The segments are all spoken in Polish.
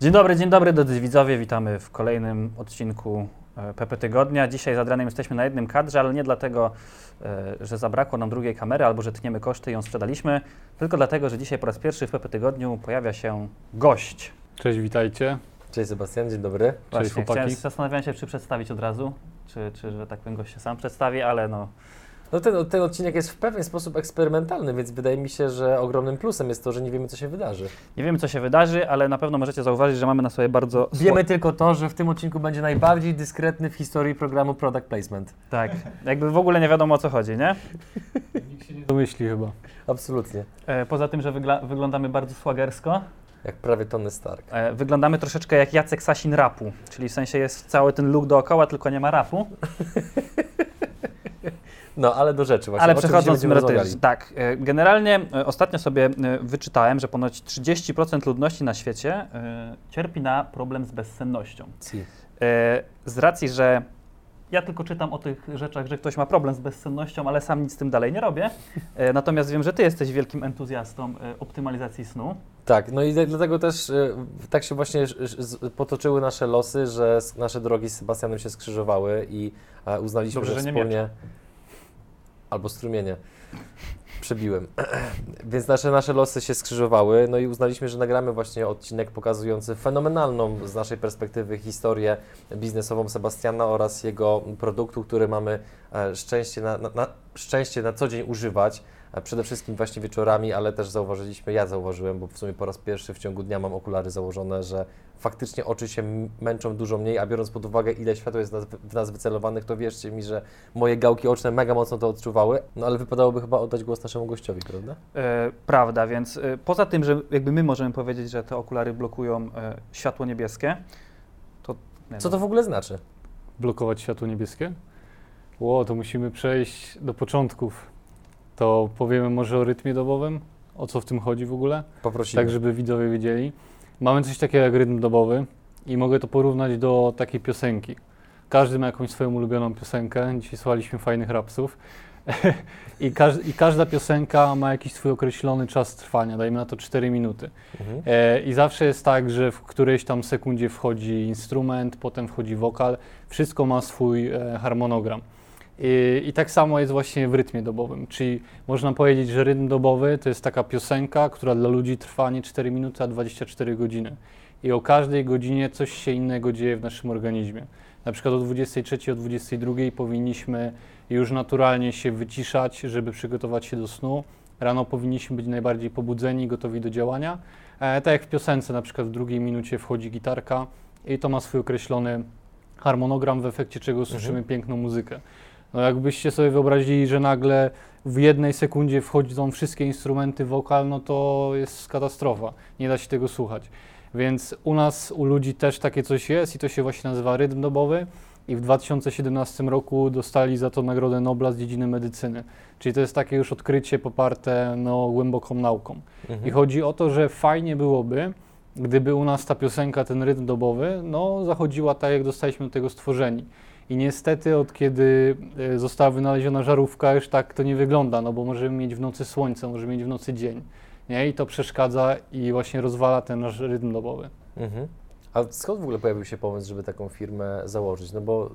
Dzień dobry, dzień dobry drodzy widzowie, witamy w kolejnym odcinku e, PP Tygodnia. Dzisiaj z Adrianem jesteśmy na jednym kadrze, ale nie dlatego, e, że zabrakło nam drugiej kamery albo że tniemy koszty i ją sprzedaliśmy, tylko dlatego, że dzisiaj po raz pierwszy w PP Tygodniu pojawia się gość. Cześć, witajcie. Cześć Sebastian, dzień dobry. Właśnie, chłopaki. chciałem, zastanawiałem się, czy przedstawić od razu, czy, czy że tak powiem gość się sam przedstawi, ale no No ten, ten odcinek jest w pewien sposób eksperymentalny, więc wydaje mi się, że ogromnym plusem jest to, że nie wiemy, co się wydarzy. nie wiemy co się wydarzy, ale na pewno możecie zauważyć, że mamy na sobie bardzo... Wiemy tylko to, że w tym odcinku będzie najbardziej dyskretny w historii programu Product Placement. Tak, jakby w ogóle nie wiadomo o co chodzi, nie? Nikt się nie domyśli chyba. Absolutnie. E, Poza tym, że wygla- wyglądamy bardzo słagersko, Jak prawie Tony Stark. E, Wyglądamy troszeczkę jak Jacek Sasin rapu, czyli w sensie jest cały ten look dookoła, tylko nie ma rapu. No, ale do rzeczy właśnie. Ale przechodząc będziemy merytorycznie, tak, e, generalnie e, ostatnio sobie e, wyczytałem, że ponoć 30% ludności na świecie cierpi na problem z bezsennością. Si. Z racji, że ja tylko czytam o tych rzeczach, że ktoś ma problem z bezsennością, ale sam nic z tym dalej nie robię. Natomiast wiem, że ty jesteś wielkim entuzjastą optymalizacji snu. Tak, no i dlatego też tak się właśnie potoczyły nasze losy, że nasze drogi z Sebastianem się skrzyżowały i uznaliśmy, Dobrze, że że nie wspólnie... Albo strumienie. Przebiłem. Więc nasze, nasze losy się skrzyżowały, no i uznaliśmy, że nagramy właśnie odcinek pokazujący fenomenalną z naszej perspektywy historię biznesową Sebastiana oraz jego produktu, który mamy e, szczęście na, na, na, szczęście na co dzień używać. Przede wszystkim właśnie wieczorami, ale też zauważyliśmy, ja zauważyłem, bo w sumie po raz pierwszy w ciągu dnia mam okulary założone, że faktycznie oczy się męczą dużo mniej, a biorąc pod uwagę, ile światła jest w nas wycelowanych, to wierzcie mi, że moje gałki oczne mega mocno to odczuwały, no ale wypadałoby chyba oddać głos naszemu gościowi, prawda? E, Prawda, więc e, poza tym, że jakby my możemy powiedzieć, że te okulary blokują e, światło niebieskie, to... nie Co no, to w ogóle znaczy? Blokować światło niebieskie? Ło, to musimy przejść do początków. To powiemy może o rytmie dobowym, o co w tym chodzi w ogóle, Poprosimy. tak żeby widzowie wiedzieli. Mamy coś takiego jak rytm dobowy i mogę to porównać do takiej piosenki. Każdy ma jakąś swoją ulubioną piosenkę. Dzisiaj słuchaliśmy fajnych rapsów. I, każ- I każda piosenka ma jakiś swój określony czas trwania, dajmy na to 4 minuty. Mhm. E, I zawsze jest tak, że w którejś tam sekundzie wchodzi instrument, potem wchodzi wokal, wszystko ma swój e, harmonogram. I, I tak samo jest właśnie w rytmie dobowym, czyli można powiedzieć, że rytm dobowy to jest taka piosenka, która dla ludzi trwa nie 4 minuty, a 24 godziny. I o każdej godzinie coś się innego dzieje w naszym organizmie. Na przykład o 23, o 22 powinniśmy już naturalnie się wyciszać, żeby przygotować się do snu. Rano powinniśmy być najbardziej pobudzeni, gotowi do działania. E, tak jak w piosence, na przykład w drugiej minucie wchodzi gitarka i to ma swój określony harmonogram, w efekcie czego słyszymy piękną muzykę. No jakbyście sobie wyobrazili, że nagle w jednej sekundzie wchodzą wszystkie instrumenty wokal, no to jest katastrofa. Nie da się tego słuchać. Więc u nas, u ludzi też takie coś jest i to się właśnie nazywa rytm dobowy. I w 2017 roku dostali za to Nagrodę Nobla z dziedziny medycyny. Czyli to jest takie już odkrycie poparte no, głęboką nauką. Mhm. I chodzi o to, że fajnie byłoby, gdyby u nas ta piosenka, ten rytm dobowy, no zachodziła tak, jak zostaliśmy do tego stworzeni. I niestety od kiedy e, została wynaleziona żarówka, już tak to nie wygląda, no bo możemy mieć w nocy słońce, możemy mieć w nocy dzień. Nie? I to przeszkadza i właśnie rozwala ten nasz rytm dobowy. Mhm. A skąd w ogóle pojawił się pomysł, żeby taką firmę założyć? No bo y,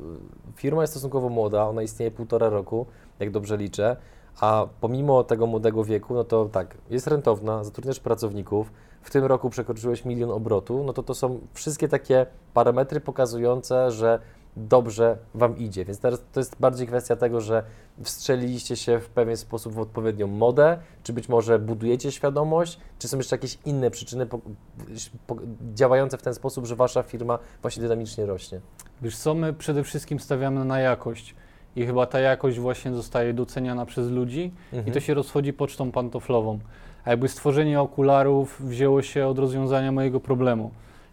firma jest stosunkowo młoda, ona istnieje półtora roku, jak dobrze liczę, a pomimo tego młodego wieku, no to tak, jest rentowna, zatrudniasz pracowników, w tym roku przekroczyłeś milion obrotu, no to to są wszystkie takie parametry pokazujące, że dobrze Wam idzie. Więc teraz to jest bardziej kwestia tego, że wstrzeliliście się w pewien sposób w odpowiednią modę, czy być może budujecie świadomość, czy są jeszcze jakieś inne przyczyny po, po, działające w ten sposób, że Wasza firma właśnie dynamicznie rośnie. Wiesz co, my przede wszystkim stawiamy na jakość i chyba ta jakość właśnie zostaje doceniana przez ludzi i to się rozchodzi pocztą pantoflową. A jakby stworzenie okularów wzięło się od rozwiązania mojego problemu.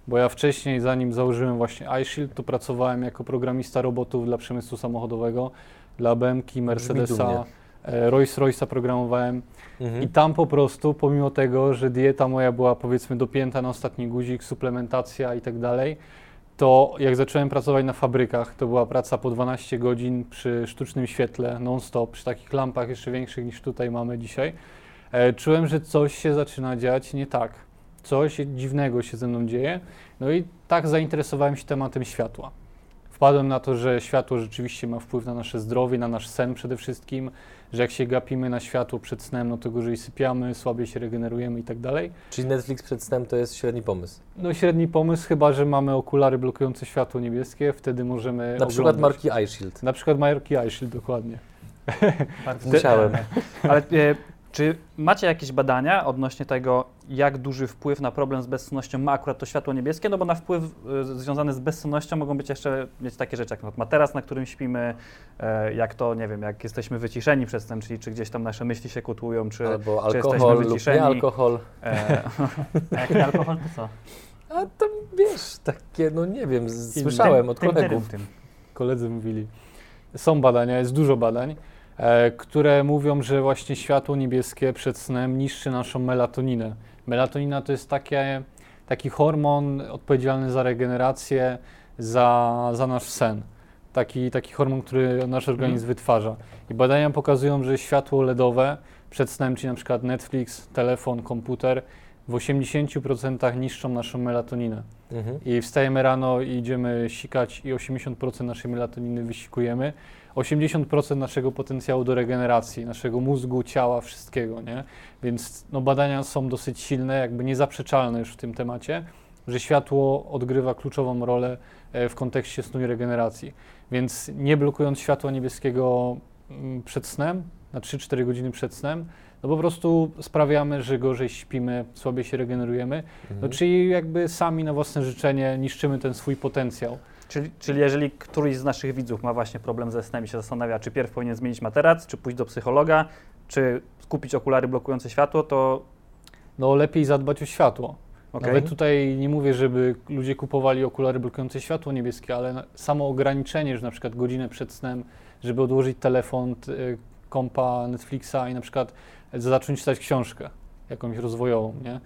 Bo ja wcześniej, zanim założyłem właśnie iShield, to pracowałem jako programista robotów dla przemysłu samochodowego, dla BMW. Mercedesa, e, Rolls-Royce'a programowałem. Mhm. I tam po prostu, pomimo tego, że dieta moja była powiedzmy dopięta na ostatni guzik, suplementacja i tak dalej, to jak zacząłem pracować na fabrykach, to była praca po 12 godzin przy sztucznym świetle, non-stop, przy takich lampach jeszcze większych niż tutaj mamy dzisiaj. E, czułem, że coś się zaczyna dziać nie tak. Coś dziwnego się ze mną dzieje. No i tak zainteresowałem się tematem światła. Wpadłem na to, że światło rzeczywiście ma wpływ na nasze zdrowie, na nasz sen przede wszystkim, że jak się gapimy na światło przed snem, no to gorzej sypiamy, słabiej się regenerujemy i tak dalej. Czyli Netflix przed snem to jest średni pomysł. No średni pomysł, chyba że mamy okulary blokujące światło niebieskie, wtedy możemy Na przykład oglądać. marki iShield. Na przykład marki iShield, dokładnie. Bardzo Musiałem. Ale e, czy macie jakieś badania odnośnie tego, jak duży wpływ na problem z bezsennością ma akurat to światło niebieskie? No bo na wpływ e, związany z bezsennością mogą być jeszcze mieć takie rzeczy jak materac, na którym śpimy, e, jak to, nie wiem, jak jesteśmy wyciszeni przez ten, czyli czy gdzieś tam nasze myśli się kotłują, czy... Albo czy jesteśmy alkohol lub wyciszeni? nie alkohol. E, a jak nie alkohol, to co? A to wiesz, takie, no nie wiem, z- słyszałem od Tym, tym, kolegów. tym. Koledzy mówili. Są badania, jest dużo badań, które mówią, że właśnie światło niebieskie przed snem niszczy naszą melatoninę. Melatonina to jest takie, taki hormon odpowiedzialny za regenerację, za, za nasz sen. Taki, taki hormon, który nasz organizm wytwarza. I badania pokazują, że światło LEDowe przed snem, czyli na przykład Netflix, telefon, komputer, w 80% niszczą naszą melatoninę. Mhm. I wstajemy rano i idziemy sikać i 80% naszej melatoniny wysikujemy. 80% naszego potencjału do regeneracji, naszego mózgu, ciała, wszystkiego, nie? Więc no, badania są dosyć silne, jakby niezaprzeczalne już w tym temacie, że światło odgrywa kluczową rolę e, w kontekście snu i regeneracji. Więc nie blokując światła niebieskiego mm, przed snem, na 3-4 godziny przed snem, no po prostu sprawiamy, że gorzej śpimy, słabiej się regenerujemy, no, Mhm. czyli jakby sami na własne życzenie niszczymy ten swój potencjał. Czyli, czyli jeżeli któryś z naszych widzów ma właśnie problem ze snem i się zastanawia, czy pierw powinien zmienić materac, czy pójść do psychologa, czy kupić okulary blokujące światło, to No lepiej zadbać o światło. okej. Nawet tutaj nie mówię, żeby ludzie kupowali okulary blokujące światło niebieskie, ale samo ograniczenie, że na przykład godzinę przed snem, żeby odłożyć telefon, y, kompa, Netflixa i na przykład zacząć czytać książkę jakąś rozwojową, nie?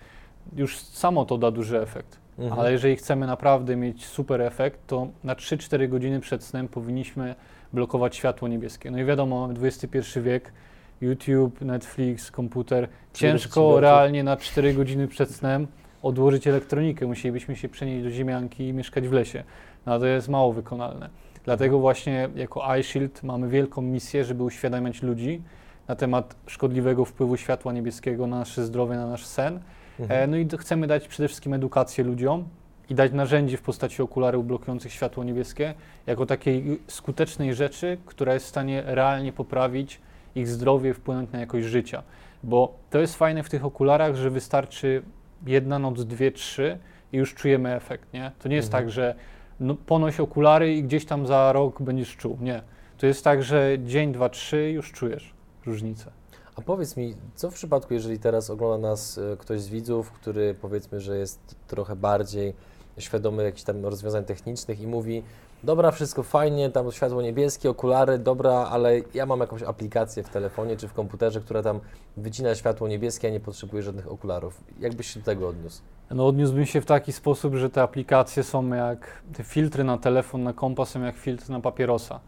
Już samo to da duży efekt. Mhm. Ale jeżeli chcemy naprawdę mieć super efekt, to na 3-4 godziny przed snem powinniśmy blokować światło niebieskie. No i wiadomo, XXI wiek, YouTube, Netflix, komputer. Ciężko realnie na 4 godziny przed snem odłożyć elektronikę. Musielibyśmy się przenieść do ziemianki i mieszkać w lesie. No to jest mało wykonalne. Dlatego właśnie jako iShield mamy wielką misję, żeby uświadamiać ludzi na temat szkodliwego wpływu światła niebieskiego na nasze zdrowie, na nasz sen. E, Mhm. No i chcemy dać przede wszystkim edukację ludziom i dać narzędzie w postaci okularów blokujących światło niebieskie jako takiej skutecznej rzeczy, która jest w stanie realnie poprawić ich zdrowie, wpłynąć na jakość życia. Bo to jest fajne w tych okularach, że wystarczy jedna noc, dwie, trzy i już czujemy efekt, nie? To nie jest Mhm. tak, że no, ponoś okulary i gdzieś tam za rok będziesz czuł. Nie. To jest tak, że dzień, dwa, trzy już czujesz różnicę. A powiedz mi, co w przypadku, jeżeli teraz ogląda nas e, ktoś z widzów, który powiedzmy, że jest trochę bardziej świadomy jakichś tam rozwiązań technicznych i mówi, dobra, wszystko fajnie, tam światło niebieskie, okulary, dobra, ale ja mam jakąś aplikację w telefonie czy w komputerze, która tam wycina światło niebieskie, a nie potrzebuje żadnych okularów. Jak byś się do tego odniósł? No odniósłbym się w taki sposób, że te aplikacje są jak, te filtry na telefon, na kompa są jak filtr na papierosa.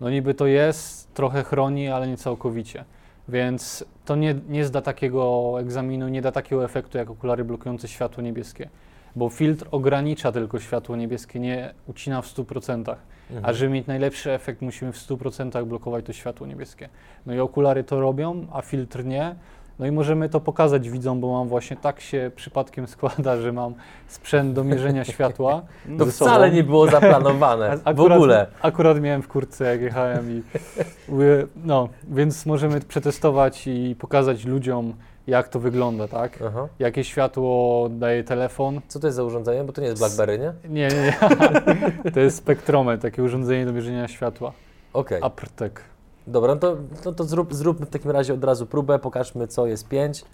No niby to jest, trochę chroni, ale nie całkowicie. Więc to nie, nie zda takiego egzaminu, nie da takiego efektu jak okulary blokujące światło niebieskie. Bo filtr ogranicza tylko światło niebieskie, nie ucina w 100%. A żeby mieć najlepszy efekt, musimy w 100% blokować to światło niebieskie. No i okulary to robią, a filtr nie. No i możemy to pokazać widzom, bo mam właśnie tak się przypadkiem składa, że mam sprzęt do mierzenia światła. To ze wcale nie było zaplanowane, w ogóle. Akurat miałem w kurtce, jak jechałem i no, więc możemy przetestować i pokazać ludziom, jak to wygląda, tak? Aha. Jakie światło daje telefon. Co to jest za urządzenie? Bo to nie jest BlackBerry, nie? Nie, nie, nie. To jest spektrometr, takie urządzenie do mierzenia światła. Okej. Aprtek. Dobra, no to, no to zrób, zróbmy w takim razie od razu próbę, pokażmy co jest 5.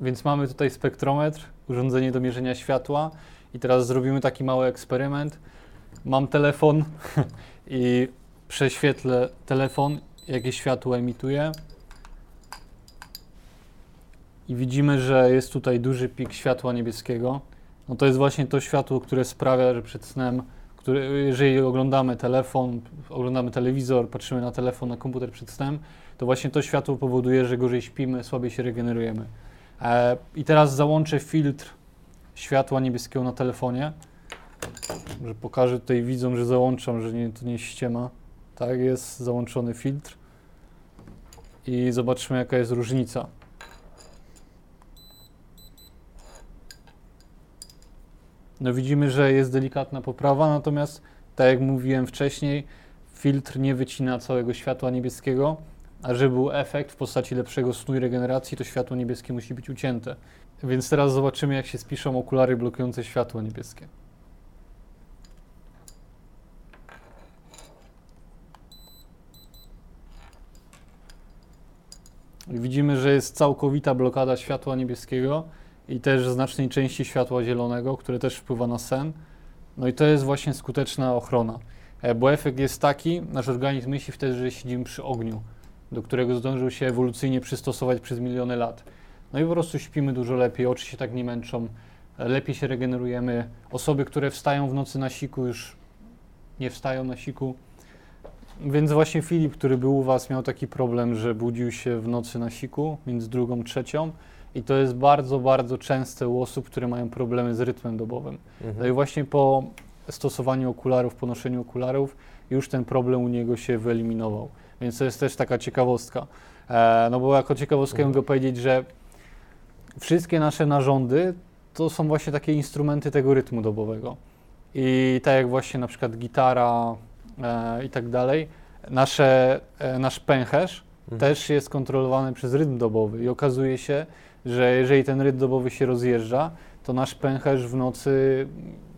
Więc mamy tutaj spektrometr, urządzenie do mierzenia światła i teraz zrobimy taki mały eksperyment. Mam telefon i prześwietlę telefon, jakie światło emituje. I widzimy, że jest tutaj duży pik światła niebieskiego. No to jest właśnie to światło, które sprawia, że przed snem, które, jeżeli oglądamy telefon, oglądamy telewizor, patrzymy na telefon, na komputer przed snem, to właśnie to światło powoduje, że gorzej śpimy, słabiej się regenerujemy. E, I teraz załączę filtr światła niebieskiego na telefonie. Że pokażę tutaj widzom, że załączam, że nie, to nie ściema. Tak, jest załączony filtr. I zobaczmy jaka jest różnica. No widzimy, że jest delikatna poprawa, natomiast tak jak mówiłem wcześniej, filtr nie wycina całego światła niebieskiego, a żeby był efekt w postaci lepszego snu i regeneracji, to światło niebieskie musi być ucięte. Więc teraz zobaczymy, jak się spiszą okulary blokujące światło niebieskie. Widzimy, że jest całkowita blokada światła niebieskiego i też znacznej części światła zielonego, które też wpływa na sen. No i to jest właśnie skuteczna ochrona. E, Bo efekt jest taki, nasz organizm myśli wtedy, że siedzimy przy ogniu, do którego zdążył się ewolucyjnie przystosować przez miliony lat. No i po prostu śpimy dużo lepiej, oczy się tak nie męczą, e, lepiej się regenerujemy. Osoby, które wstają w nocy na siku, już nie wstają na siku. Więc właśnie Filip, który był u Was, miał taki problem, że budził się w nocy na siku, między drugą, trzecią. I to jest bardzo, bardzo częste u osób, które mają problemy z rytmem dobowym. No i Mhm. właśnie po stosowaniu okularów, po noszeniu okularów, już ten problem u niego się wyeliminował. Więc to jest też taka ciekawostka. E, no bo jako ciekawostkę Mhm. mogę powiedzieć, że wszystkie nasze narządy to są właśnie takie instrumenty tego rytmu dobowego. I tak jak właśnie na przykład gitara e, i tak dalej, nasze, e, nasz pęcherz Mhm. też jest kontrolowany przez rytm dobowy i okazuje się, że jeżeli ten rytm dobowy się rozjeżdża, to nasz pęcherz w nocy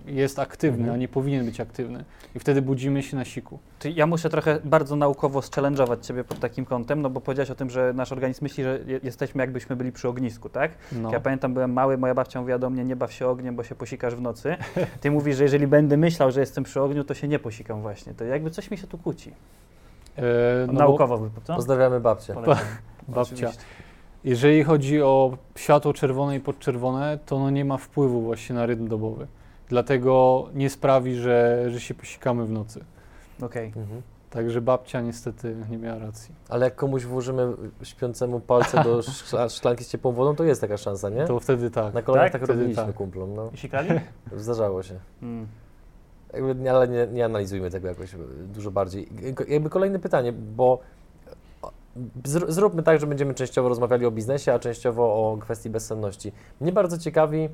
jest aktywny, Mhm. a nie powinien być aktywny. I wtedy budzimy się na siku. Ja muszę trochę bardzo naukowo challenge'ować Ciebie pod takim kątem, no bo powiedziałeś o tym, że nasz organizm myśli, że je- jesteśmy jakbyśmy byli przy ognisku, tak? No. Ja pamiętam, byłem mały, moja babcia mówiła do mnie, nie baw się ogniem, bo się posikasz w nocy. Ty mówisz, że jeżeli będę myślał, że jestem przy ogniu, to się nie posikam właśnie. To jakby coś mi się tu kłóci. E, no bo Naukowo by, co? Pozdrawiamy babcię. Polecam. babcia. Oczywiście. Jeżeli chodzi o światło czerwone i podczerwone, to ono nie ma wpływu właśnie na rytm dobowy. Dlatego nie sprawi, że, że się posikamy w nocy. Okej. Mhm. Także babcia niestety nie miała racji. Ale jak komuś włożymy śpiącemu palce do szkla, szklanki z ciepłą wodą, to jest taka szansa, nie? To wtedy tak. Na kolanach Tak? tak, Wtedy robiliśmy tak. kumplom, no. I sikali? Zdarzało się. Mm. Jakby, nie- ale nie, nie analizujmy tego jakoś e, dużo bardziej. Ko- Jakby kolejne pytanie, bo zróbmy tak, że będziemy częściowo rozmawiali o biznesie, a częściowo o kwestii bezsenności. Mnie bardzo ciekawi,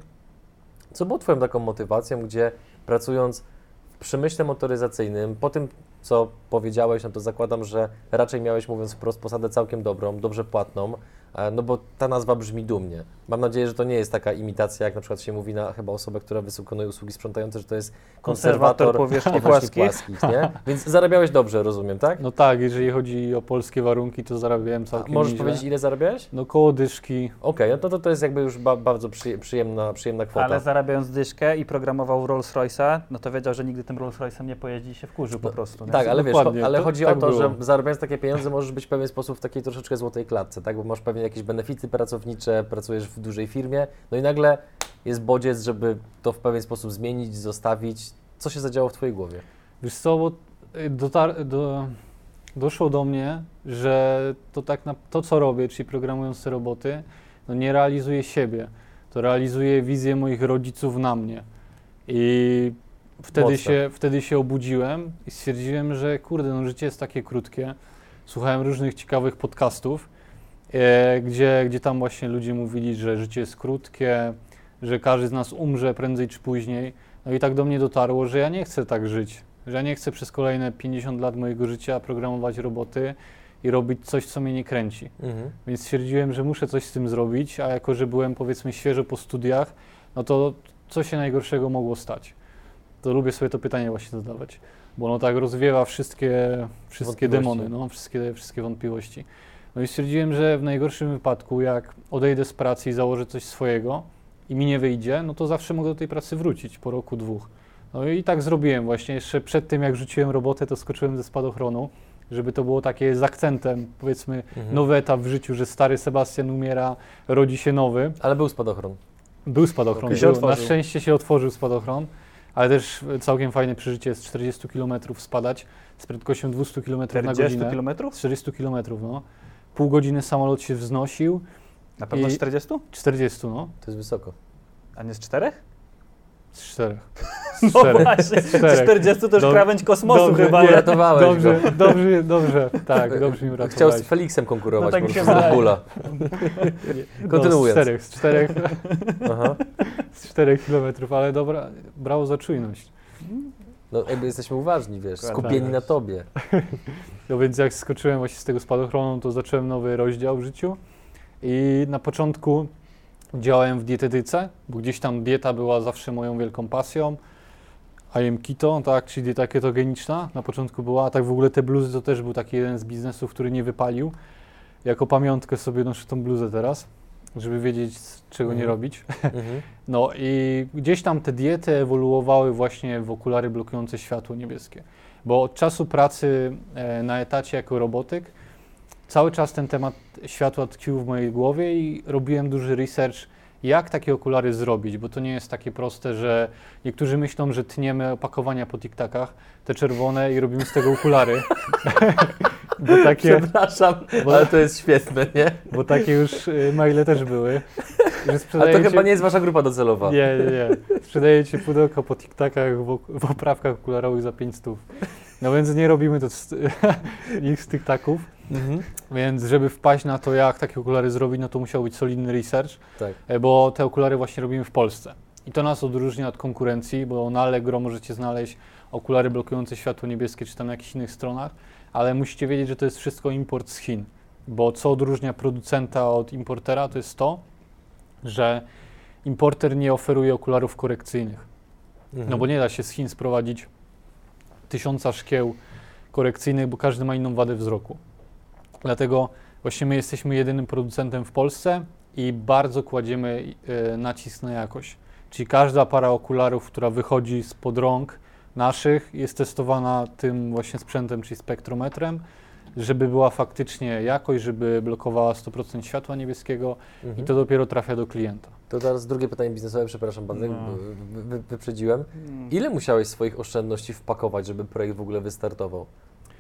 co było Twoją taką motywacją, gdzie pracując w przemyśle motoryzacyjnym, po tym, co powiedziałeś, no to zakładam, że raczej miałeś, mówiąc wprost, posadę całkiem dobrą, dobrze płatną, no bo ta nazwa brzmi dumnie. Mam nadzieję, że to nie jest taka imitacja, jak na przykład się mówi na chyba osobę, która wykonuje usługi sprzątające, że to jest konserwator, powierzchni powierzchni płaskich. płaskich, nie? Więc zarabiałeś dobrze, rozumiem, tak? No tak, jeżeli chodzi o polskie warunki, to zarabiałem A całkiem Możesz nieźle. powiedzieć, ile zarabiałeś? No koło dyszki. Okej, no to, to to jest jakby już ba bardzo przyje- przyjemna, przyjemna kwota. Ale zarabiając dyszkę i programował Rolls Royce'a, no to wiedział, że nigdy tym Rolls Royce'em nie pojeździ i się wkurzył po No, prostu. nie? Tak, ale wiesz, Dokładnie, cho- ale to- chodzi tak o to, było. że zarabiając takie pieniądze możesz być w pewien sposób w takiej troszeczkę złotej klatce, tak? Bo masz pewnie jakieś benefity pracownicze, pracujesz w dużej firmie, no i nagle jest bodziec, żeby to w pewien sposób zmienić, zostawić. Co się zadziało w Twojej głowie? Wiesz co, bo y, dotar- do, doszło do mnie, że to tak na, to, co robię, czyli programując te roboty, no nie realizuję siebie. To realizuje wizję moich rodziców na mnie. I wtedy się, wtedy się obudziłem i stwierdziłem, że kurde, no życie jest takie krótkie. Słuchałem różnych ciekawych podcastów, gdzie, gdzie tam właśnie ludzie mówili, że życie jest krótkie, że każdy z nas umrze prędzej czy później. No i tak do mnie dotarło, że ja nie chcę tak żyć, że ja nie chcę przez kolejne 50 lat mojego życia programować roboty i robić coś, co mnie nie kręci. Mhm. Więc stwierdziłem, że muszę coś z tym zrobić, a jako, że byłem powiedzmy świeżo po studiach, no to co się najgorszego mogło stać? To lubię sobie to pytanie właśnie zadawać, bo ono tak rozwiewa wszystkie, wszystkie demony, no, wszystkie, wszystkie wątpliwości. No i stwierdziłem, że w najgorszym wypadku, jak odejdę z pracy i założę coś swojego i mi nie wyjdzie, no to zawsze mogę do tej pracy wrócić po roku, dwóch. No i tak zrobiłem właśnie. Jeszcze przed tym, jak rzuciłem robotę, to skoczyłem ze spadochronu, żeby to było takie z akcentem, powiedzmy, Mhm. nowy etap w życiu, że stary Sebastian umiera, rodzi się nowy. Ale był spadochron. Był spadochron, był, na szczęście się otworzył spadochron, ale też całkiem fajne przeżycie z 40 km spadać z prędkością 200 km na 40 godzinę. kilometrów? Z 40 km, no. Pół godziny samolot się wznosił, Na pewno I- 40? 40, no. To jest wysoko. A nie z czterech? Z czterech. Z No czterech. właśnie, Z czterech. 40 to już Dob- krawędź kosmosu dobrze, chyba. nie, Uratowałeś Dobrze, go. dobrze, dobrze, tak, dobrze mi Chciał z uratowałeś. Felixem konkurować No tak po prostu z wydaje. Bula. No, kontynuując. z czterech, z czterech, Aha. z czterech kilometrów, ale dobra, brawo za czujność. No jakby jesteśmy uważni, wiesz, Tak, skupieni tak. na tobie. No więc jak skoczyłem właśnie z tego spadochronu, to zacząłem nowy rozdział w życiu i na początku działałem w dietetyce, bo gdzieś tam dieta była zawsze moją wielką pasją. I am keto, tak, czyli dieta ketogeniczna na początku była, a tak w ogóle te bluzy to też był taki jeden z biznesów, który nie wypalił. Jako pamiątkę sobie noszę tą bluzę teraz, żeby wiedzieć, czego nie Mhm. robić. Mhm. No i gdzieś tam te diety ewoluowały właśnie w okulary blokujące światło niebieskie. Bo od czasu pracy e, na etacie jako robotyk cały czas ten temat światła tkwił w mojej głowie i robiłem duży research, jak takie okulary zrobić, bo to nie jest takie proste, że niektórzy myślą, że tniemy opakowania po tiktakach, te czerwone i robimy z tego okulary. bo, takie, Przepraszam, Bo- ale to jest świetne, nie? bo takie już e, maile też były. Że A to chyba nie jest wasza grupa docelowa. nie, nie, nie. Sprzedajecie pudełko po tiktakach w, w oprawkach okularowych za 5 stów. No więc nie robimy to z, ich z tiktaków. Mhm. Więc żeby wpaść na to, jak takie okulary zrobić, no to musiał być solidny research, Tak. e, bo te okulary właśnie robimy w Polsce. I to nas odróżnia od konkurencji, bo na Allegro możecie znaleźć okulary blokujące światło niebieskie, czy tam na jakichś innych stronach, ale musicie wiedzieć, że to jest wszystko import z Chin. Bo co odróżnia producenta od importera, to jest to, że importer nie oferuje okularów korekcyjnych. Mhm. No bo nie da się z Chin sprowadzić tysiąca szkieł korekcyjnych, bo każdy ma inną wadę wzroku. Dlatego właśnie my jesteśmy jedynym producentem w Polsce i bardzo kładziemy e, nacisk na jakość. Czyli każda para okularów, która wychodzi spod rąk naszych, jest testowana tym właśnie sprzętem, czyli spektrometrem, żeby była faktycznie jakość, żeby blokowała 100% światła niebieskiego Mhm. i to dopiero trafia do klienta. To teraz drugie pytanie biznesowe, przepraszam bardzo, No. wy, wy, wyprzedziłem. Ile musiałeś swoich oszczędności wpakować, żeby projekt w ogóle wystartował?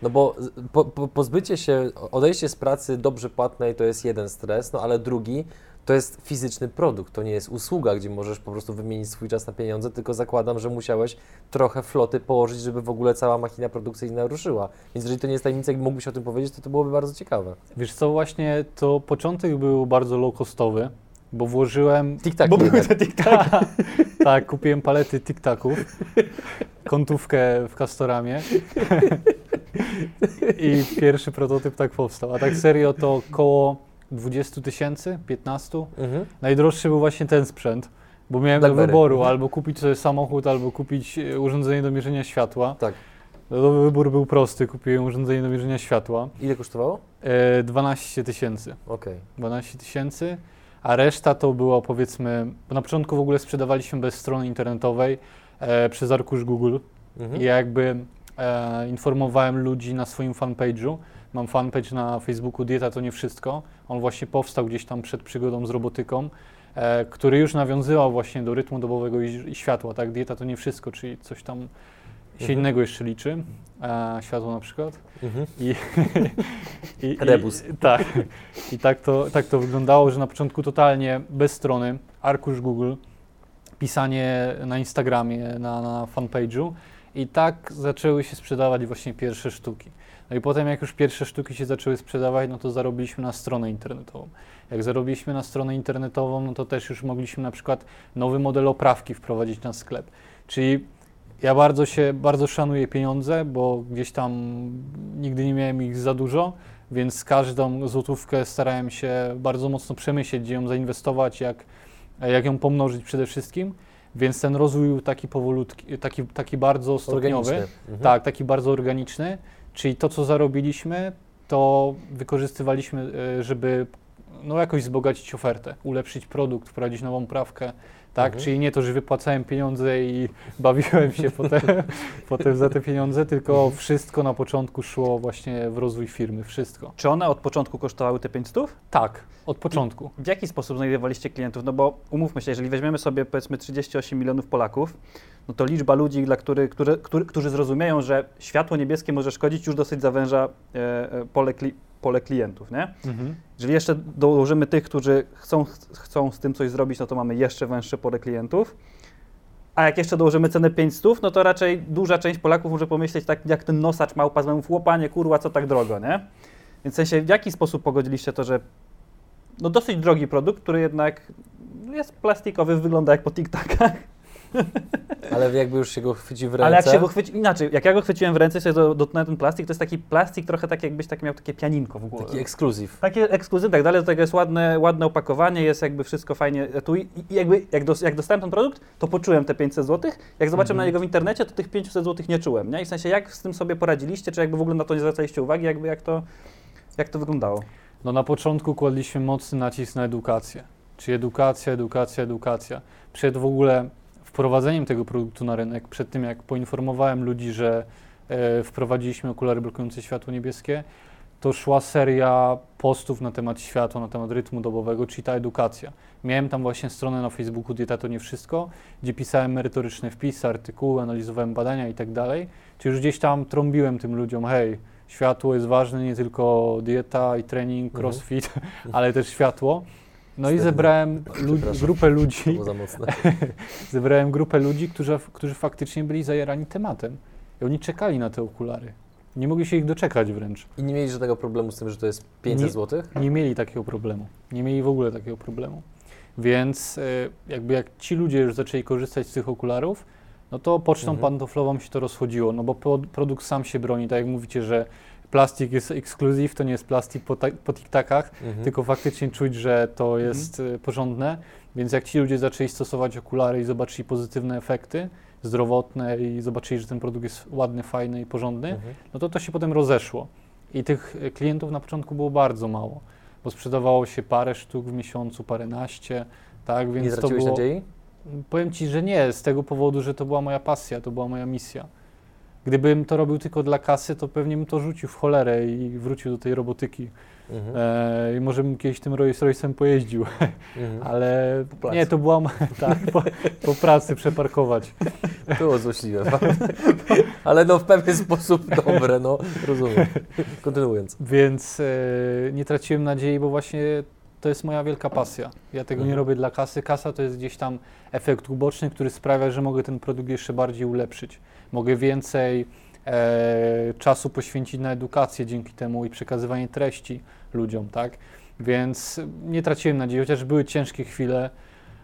No bo po, po, pozbycie się, odejście z pracy dobrze płatnej to jest jeden stres, no ale drugi to jest fizyczny produkt, to nie jest usługa, gdzie możesz po prostu wymienić swój czas na pieniądze, tylko zakładam, że musiałeś trochę floty położyć, żeby w ogóle cała machina produkcyjna ruszyła. Więc jeżeli to nie jest tajemnica, jak mógłbyś o tym powiedzieć, to to byłoby bardzo ciekawe. Wiesz co, właśnie to początek był bardzo low costowy, bo włożyłem Tik-tak Bo były te TikTok. Tak, kupiłem palety tiktaków, kątówkę w Castoramie i pierwszy prototyp tak powstał. A tak serio to około 20 tysięcy, 15. Mhm. Najdroższy był właśnie ten sprzęt, bo miałem do Blackberry. wyboru Mhm. albo kupić sobie samochód, albo kupić e, urządzenie do mierzenia światła. Tak. No wybór był prosty, kupiłem urządzenie do mierzenia światła. Ile kosztowało? E, 12 tysięcy. Okej. 12 tysięcy, a reszta to było powiedzmy, bo na początku w ogóle sprzedawaliśmy bez strony internetowej e, przez arkusz Google Mhm. i jakby e, informowałem ludzi na swoim fanpage'u. Mam fanpage na Facebooku Dieta to nie wszystko. On właśnie powstał gdzieś tam przed przygodą z robotyką, e, który już nawiązywał właśnie do rytmu dobowego i, i światła, tak? Dieta to nie wszystko, czyli coś tam się Mhm. innego jeszcze liczy, e, światło na przykład. Mhm. I, i, Rebus. I, tak. I tak to, tak to wyglądało, że na początku totalnie bez strony, arkusz Google, pisanie na Instagramie, na, na fanpage'u i tak zaczęły się sprzedawać właśnie pierwsze sztuki. No i potem jak już pierwsze sztuki się zaczęły sprzedawać, no to zarobiliśmy na stronę internetową. Jak zarobiliśmy na stronę internetową, no to też już mogliśmy na przykład nowy model oprawki wprowadzić na sklep. Czyli ja bardzo się, bardzo szanuję pieniądze, bo gdzieś tam nigdy nie miałem ich za dużo, więc każdą złotówkę starałem się bardzo mocno przemyśleć, gdzie ją zainwestować, jak, jak ją pomnożyć przede wszystkim. Więc ten rozwój był taki powolutki, taki, taki bardzo stopniowy. Mhm. Tak, taki bardzo organiczny, czyli to, co zarobiliśmy, to wykorzystywaliśmy, e, żeby no, jakoś wzbogacić ofertę, ulepszyć produkt, wprowadzić nową prawkę, tak, Mhm. czyli nie to, że wypłacałem pieniądze i bawiłem się potem, potem za te pieniądze, tylko Mhm. wszystko na początku szło właśnie w rozwój firmy, wszystko. Czy one od początku kosztowały te 500? Tak, od początku. W jaki sposób znajdowaliście klientów? No bo umówmy się, jeżeli weźmiemy sobie powiedzmy 38 milionów Polaków, no to liczba ludzi, dla których, które, którzy, którzy zrozumieją, że światło niebieskie może szkodzić, już dosyć zawęża e, e, pole, kli, pole klientów, nie? Mhm. Jeżeli jeszcze dołożymy tych, którzy chcą, chcą z tym coś zrobić, no to mamy jeszcze węższe pole klientów. A jak jeszcze dołożymy cenę 500, no to raczej duża część Polaków może pomyśleć tak jak ten nosacz małpa z memów, łopanie, kurwa, co tak drogo, nie? Więc w sensie, w jaki sposób pogodziliście to, że no dosyć drogi produkt, który jednak jest plastikowy, wygląda jak po TikTokach, Ale jakby już się go chwyci w ręce. ale jak się go chwyci, inaczej, jak ja go chwyciłem w ręce do- dotknąłem ten plastik, to jest taki plastik trochę tak jakbyś tak miał takie pianinko w głowie. Taki ekskluzyw. Takie ekskluzyw, tak dalej, do tego jest ładne, ładne opakowanie, jest jakby wszystko fajnie tu i, jakby jak, dos, jak dostałem ten produkt, to poczułem te 500 zł, jak zobaczyłem na Mhm. niego w internecie, to tych 500 zł nie czułem, nie? I w sensie jak z tym sobie poradziliście, czy jakby w ogóle na to nie zwracaliście uwagi, jakby jak to, jak to wyglądało? No na początku kładliśmy mocny nacisk na edukację. Czyli edukacja, edukacja, edukacja. Przed w ogóle wprowadzeniem tego produktu na rynek, przed tym jak poinformowałem ludzi, że e, wprowadziliśmy okulary blokujące światło niebieskie, to szła seria postów na temat światła, na temat rytmu dobowego, czyli ta edukacja. Miałem tam właśnie stronę na Facebooku Dieta to nie wszystko, gdzie pisałem merytoryczne wpisy, artykuły, analizowałem badania i tak dalej. Czyli już gdzieś tam trąbiłem tym ludziom, hej, światło jest ważne, nie tylko dieta i trening, Mhm. crossfit, ale też światło. No i zebrałem grupę ludzi, było za mocne. zebrałem grupę ludzi, którzy, którzy faktycznie byli zajarani tematem. I oni czekali na te okulary. Nie mogli się ich doczekać wręcz. I nie mieli żadnego problemu z tym, że to jest 500 Nie- zł? Nie mieli takiego problemu. Nie mieli w ogóle takiego problemu. Więc e, jakby jak ci ludzie już zaczęli korzystać z tych okularów, no to pocztą Mhm. pantoflową się to rozchodziło, no bo pro, produkt sam się broni, tak jak mówicie, że plastik jest ekskluzyw, to nie jest plastik po, ta, po tiktakach, Mhm. tylko faktycznie czuć, że to jest e, porządne, więc jak ci ludzie zaczęli stosować okulary i zobaczyli pozytywne efekty zdrowotne i zobaczyli, że ten produkt jest ładny, fajny i porządny, Mhm. no to to się potem rozeszło. I tych e, klientów na początku było bardzo mało, bo sprzedawało się parę sztuk w miesiącu, paręnaście, tak, więc Nie to straciłeś było... nadziei? Powiem Ci, że nie, z tego powodu, że to była moja pasja, to była moja misja. Gdybym to robił tylko dla kasy, to pewnie bym to rzucił w cholerę i wrócił do tej robotyki. Mhm. E, I może bym kiedyś tym Rolls Royce'em pojeździł, Mhm. ale pracy. nie, to była, tak, po, po pracy przeparkować. Było złośliwe. Ale no w pewien sposób dobre, no rozumiem. Kontynuując. Więc e, nie traciłem nadziei, bo właśnie to jest moja wielka pasja. Ja tego nie Mhm. robię dla kasy. Kasa to jest gdzieś tam efekt uboczny, który sprawia, że mogę ten produkt jeszcze bardziej ulepszyć. Mogę więcej e, czasu poświęcić na edukację dzięki temu i przekazywanie treści ludziom, tak? Więc nie traciłem nadziei, chociaż były ciężkie chwile.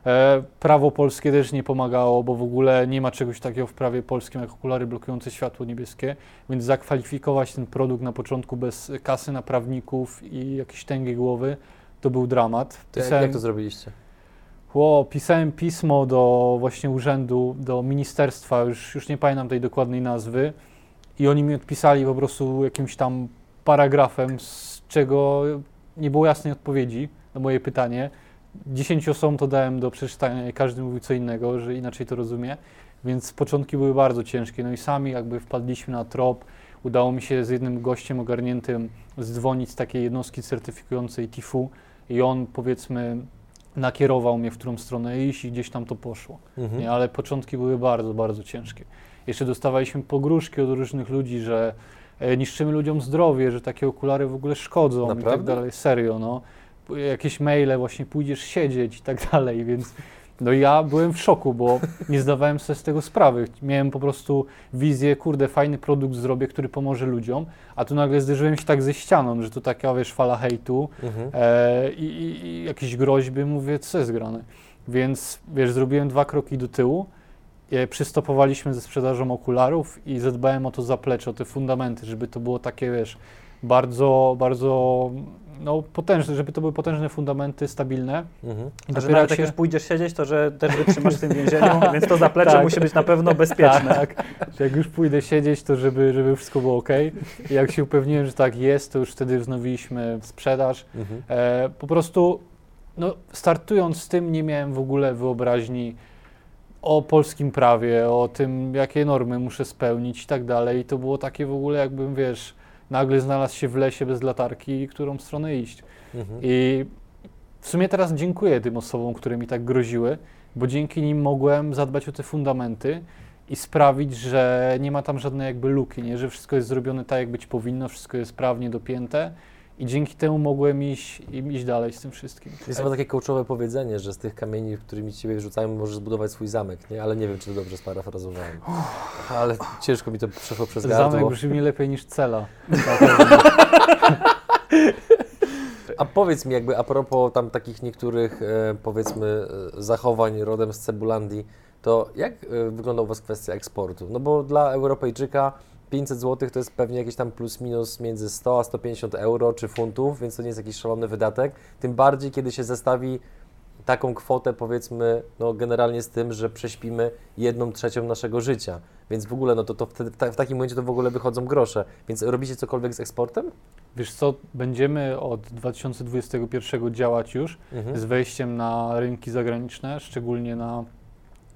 E, prawo polskie też nie pomagało, bo w ogóle nie ma czegoś takiego w prawie polskim jak okulary blokujące światło niebieskie, więc zakwalifikować ten produkt na początku bez kasy na prawników i jakiejś tęgiej głowy to był dramat. Jak, jak to zrobiliście? Ło, pisałem pismo do właśnie urzędu, do ministerstwa, już, już nie pamiętam tej dokładnej nazwy, i oni mi odpisali po prostu jakimś tam paragrafem, z czego nie było jasnej odpowiedzi na moje pytanie. Dziesięciu osobom to dałem do przeczytania i każdy mówił co innego, że inaczej to rozumie, więc początki były bardzo ciężkie. No i sami jakby wpadliśmy na trop. Udało mi się z jednym gościem ogarniętym zdzwonić z takiej jednostki certyfikującej TIFU i on powiedzmy nakierował mnie, w którą stronę iść i gdzieś tam to poszło. Mhm. Nie, ale początki były bardzo, bardzo ciężkie. Jeszcze dostawaliśmy pogróżki od różnych ludzi, że e, niszczymy ludziom zdrowie, że takie okulary w ogóle szkodzą i tak Naprawdę? dalej. Serio, no. Jakieś maile, właśnie pójdziesz siedzieć i tak dalej, więc no ja byłem w szoku, bo nie zdawałem sobie z tego sprawy. Miałem po prostu wizję, kurde, fajny produkt zrobię, który pomoże ludziom, a tu nagle zderzyłem się tak ze ścianą, że to taka, wiesz, fala hejtu, Mhm. e, i, i, i jakieś groźby, mówię, co jest grane. Więc wiesz, zrobiłem dwa kroki do tyłu, e, przystopowaliśmy ze sprzedażą okularów i zadbałem o to zaplecze, o te fundamenty, żeby to było takie, wiesz, bardzo, bardzo no, potężne, żeby to były potężne fundamenty, stabilne. Mhm. I A że nawet jak jak się- już pójdziesz siedzieć, to że też wytrzymasz w tym więzieniu, więc to zaplecze Tak. musi być na pewno bezpieczne. Tak, że jak już pójdę siedzieć, to żeby, żeby wszystko było ok. I jak się upewniłem, że tak jest, to już wtedy wznowiliśmy sprzedaż. Mhm. E, po prostu, no, startując z tym, nie miałem w ogóle wyobraźni o polskim prawie, o tym, jakie normy muszę spełnić i tak dalej. I to było takie w ogóle, jakbym, wiesz, nagle znalazł się w lesie bez latarki, którą stronę iść. Mhm. I w sumie teraz dziękuję tym osobom, które mi tak groziły, bo dzięki nim mogłem zadbać o te fundamenty i sprawić, że nie ma tam żadnej jakby luki, nie? że wszystko jest zrobione tak, jak być powinno, wszystko jest prawnie dopięte I dzięki temu mogłem iść, iść dalej z tym wszystkim. Jest chyba takie coachowe powiedzenie, że z tych kamieni, którymi ciebie rzucają, możesz zbudować swój zamek, nie? Ale nie wiem, czy to dobrze sparafrazowałem. Ale ciężko mi to przeszło przez Zamek gardło. brzmi lepiej niż cela. A powiedz mi jakby a propos tam takich niektórych e, powiedzmy e, zachowań rodem z Cebulandii, to jak e, wygląda u Was kwestia eksportu? No bo dla Europejczyka 500 zł to jest pewnie jakieś tam plus minus między 100 a 150 euro czy funtów, więc to nie jest jakiś szalony wydatek. Tym bardziej, kiedy się zestawi taką kwotę powiedzmy, no generalnie z tym, że prześpimy jedną trzecią naszego życia. Więc w ogóle, no to, to w, ta, w takim momencie to w ogóle wychodzą grosze. Więc robicie cokolwiek z eksportem? Wiesz co, będziemy od 2021 działać już Mhm. z wejściem na rynki zagraniczne, szczególnie na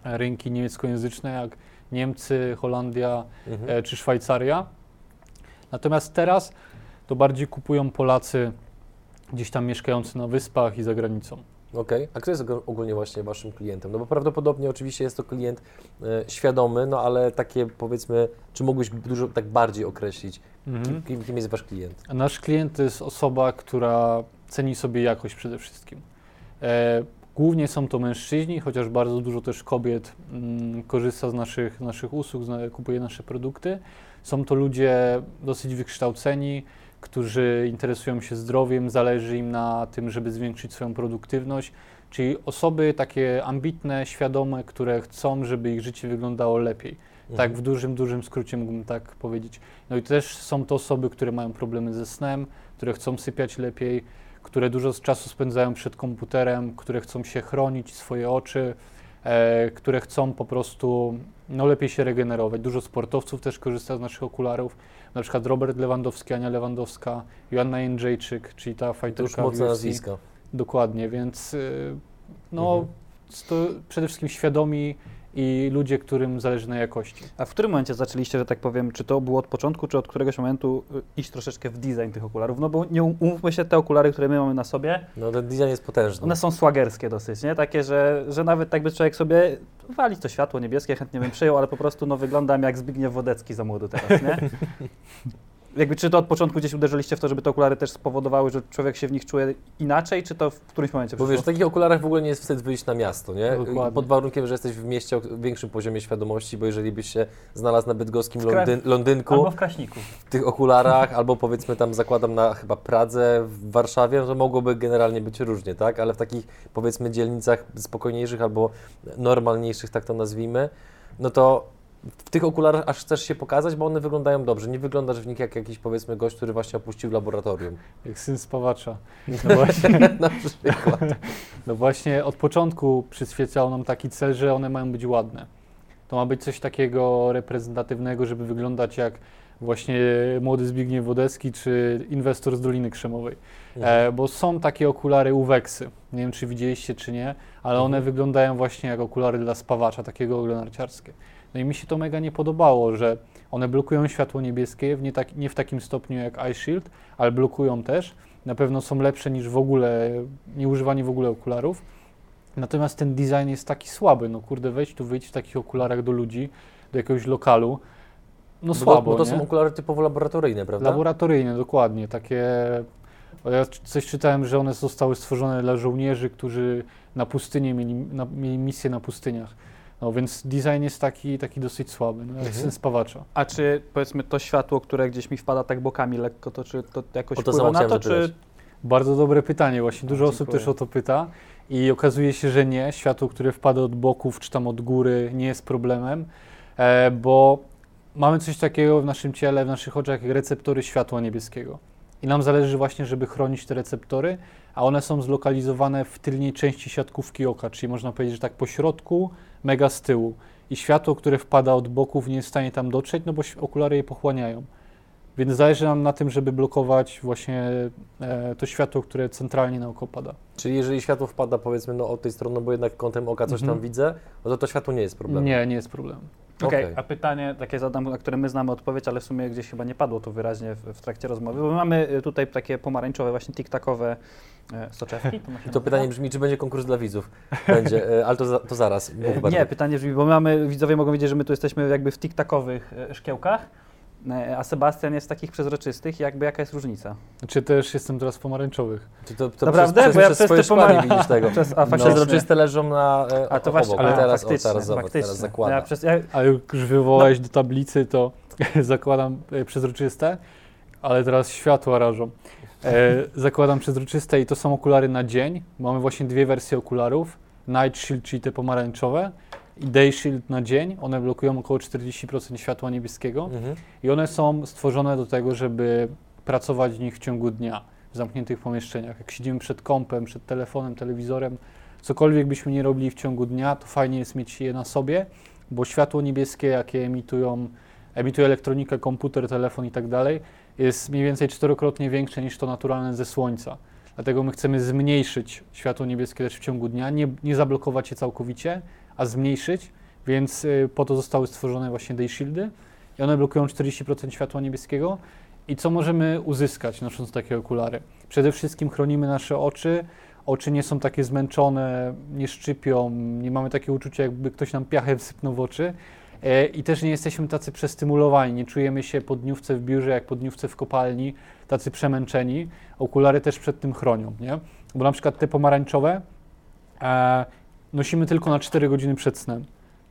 rynki niemieckojęzyczne jak Niemcy, Holandia Mhm. e, czy Szwajcaria. Natomiast teraz to bardziej kupują Polacy gdzieś tam mieszkający na wyspach i za granicą. Okej, a kto jest ogó- ogólnie właśnie Waszym klientem? No bo prawdopodobnie oczywiście jest to klient e, świadomy, no ale takie powiedzmy, czy mógłbyś dużo tak bardziej określić, Mhm. kim, kim jest Wasz klient? A Nasz klient to jest osoba, która ceni sobie jakość przede wszystkim. E, głównie są to mężczyźni, chociaż bardzo dużo też kobiet mm, korzysta z naszych, naszych usług, zna, kupuje nasze produkty. Są to ludzie dosyć wykształceni, którzy interesują się zdrowiem, zależy im na tym, żeby zwiększyć swoją produktywność, czyli osoby takie ambitne, świadome, które chcą, żeby ich życie wyglądało lepiej. Tak, Mhm. w dużym, dużym skrócie mógłbym tak powiedzieć. No i też są to osoby, które mają problemy ze snem, które chcą sypiać lepiej, które dużo czasu spędzają przed komputerem, które chcą się chronić, swoje oczy, e, które chcą po prostu no, lepiej się regenerować. Dużo sportowców też korzysta z naszych okularów, na przykład Robert Lewandowski, Ania Lewandowska, Joanna Jędrzejczyk, czyli ta To już fajterka mocne nazwiska. Dokładnie, więc y, no, Mhm. to przede wszystkim świadomi i ludzie, którym zależy na jakości. A w którym momencie zaczęliście, że tak powiem, czy to było od początku, czy od któregoś momentu y, iść troszeczkę w design tych okularów? No bo nie um- umówmy się, te okulary, które my mamy na sobie, No ten design jest potężny. one są swagerskie dosyć, nie? Takie, że, że nawet tak by człowiek sobie wali to światło niebieskie, chętnie bym przyjął, ale po prostu no wyglądam jak Zbigniew Wodecki za młody teraz, nie? Jakby czy to od początku gdzieś uderzyliście w to, żeby te okulary też spowodowały, że człowiek się w nich czuje inaczej, czy to w którymś momencie Bo wiesz, w takich okularach w ogóle nie jest wstyd wyjść na miasto, nie? Dokładnie. Pod warunkiem, że jesteś w mieście o większym poziomie świadomości, bo jeżeli byś się znalazł na bydgoskim Londyn, Londynku, Albo w Kraśniku. w tych okularach, albo powiedzmy tam zakładam na chyba Pradze, w Warszawie, no to mogłoby generalnie być różnie, tak? Ale w takich powiedzmy dzielnicach spokojniejszych albo normalniejszych, tak to nazwijmy, no to w tych okularach aż chcesz się pokazać, bo one wyglądają dobrze. Nie wyglądasz w nich jak jakiś powiedzmy gość, który właśnie opuścił laboratorium. Jak syn spawacza. No właśnie, na przykład. no właśnie od początku przyświecał nam taki cel, że one mają być ładne. To ma być coś takiego reprezentatywnego, żeby wyglądać jak właśnie młody Zbigniew Wodecki czy inwestor z Doliny Krzemowej. E, bo są takie okulary Uweksy. Nie wiem, czy widzieliście, czy nie, ale one Mhm. wyglądają właśnie jak okulary dla spawacza, takiego narciarskie. No i mi się to mega nie podobało, że one blokują światło niebieskie, w nie, tak, nie w takim stopniu jak Eye Shield, ale blokują też. Na pewno są lepsze niż w ogóle, nieużywanie w ogóle okularów. Natomiast ten design jest taki słaby. No kurde, wejdź tu, wyjdź w takich okularach do ludzi, do jakiegoś lokalu. No Bo słabo, to, bo to nie? są okulary typowo laboratoryjne, prawda? Laboratoryjne, dokładnie. Takie. Ja coś czytałem, że one zostały stworzone dla żołnierzy, którzy na pustyni mieli, na, mieli misję na pustyniach. No więc design jest taki, taki dosyć słaby, no, jak Mhm. syn spawacza. A czy powiedzmy to światło, które gdzieś mi wpada tak bokami lekko, to czy to jakoś O to wpływa na to, czy... Bardzo dobre pytanie, właśnie dużo A, osób też o to pyta i okazuje się, że nie. Światło, które wpada od boków czy tam od góry nie jest problemem, e, bo mamy coś takiego w naszym ciele, w naszych oczach jak receptory światła niebieskiego. I nam zależy właśnie, żeby chronić te receptory, a one są zlokalizowane w tylnej części siatkówki oka, czyli można powiedzieć, że tak po środku, mega z tyłu. I światło, które wpada od boków nie jest w stanie tam dotrzeć, no bo okulary je pochłaniają. Więc zależy nam na tym, żeby blokować właśnie e, to światło, które centralnie na oko pada. Czyli jeżeli światło wpada powiedzmy no, od tej strony, bo jednak kątem oka coś Mhm. tam widzę, no to to światło nie jest problemem. Nie, nie jest problem. Okej, Okej. a pytanie takie zadam, na które my znamy odpowiedź, ale w sumie gdzieś chyba nie padło to wyraźnie w, w trakcie rozmowy, bo my mamy y, tutaj takie pomarańczowe, właśnie tik-takowe e, soczewki. To, to pytanie brzmi, czy będzie konkurs dla widzów? Będzie, e, ale to, za, to zaraz. E. Nie, pytanie brzmi, bo mamy, widzowie mogą wiedzieć, że my tu jesteśmy jakby w tik-takowych szkiełkach A Sebastian jest takich przezroczystych, jakby jaka jest różnica? Czy też jestem teraz pomarańczowych? Czy to, to Naprawdę? Przez, Bo ja przez, przez swoje widzisz tego. Przez, a No. faktycznie. Przezroczyste leżą na e, A to właśnie, obok, a, a teraz, o, faktycznie, teraz zobacz, faktycznie. teraz zakłada. Ja przez, ja, A już wywołałeś do tablicy, to zakładam e, przezroczyste, ale teraz światła rażą. E, zakładam przezroczyste i to są okulary na dzień. Mamy właśnie dwie wersje okularów. Night Shield, czyli te pomarańczowe i Day Shield na dzień. One blokują około 40% światła niebieskiego Mhm. i one są stworzone do tego, żeby pracować w nich w ciągu dnia, w zamkniętych pomieszczeniach. Jak siedzimy przed kompem, przed telefonem, telewizorem, cokolwiek byśmy nie robili w ciągu dnia, to fajnie jest mieć je na sobie, bo światło niebieskie, jakie emitują, emituje elektronika, komputer, telefon i tak dalej, jest mniej więcej czterokrotnie większe niż to naturalne ze słońca. Dlatego my chcemy zmniejszyć światło niebieskie też w ciągu dnia, nie, nie zablokować je całkowicie, a zmniejszyć, więc y, po to zostały stworzone właśnie day shieldy i one blokują 40% światła niebieskiego. I co możemy uzyskać nosząc takie okulary? Przede wszystkim chronimy nasze oczy, oczy nie są takie zmęczone, nie szczypią, nie mamy takiego uczucia, jakby ktoś nam piachę wsypnął w oczy. E, I też nie jesteśmy tacy przestymulowani, nie czujemy się po dniówce w biurze, jak po dniówce w kopalni, tacy przemęczeni. Okulary też przed tym chronią, nie? Bo na przykład te pomarańczowe e, nosimy tylko na 4 godziny przed snem.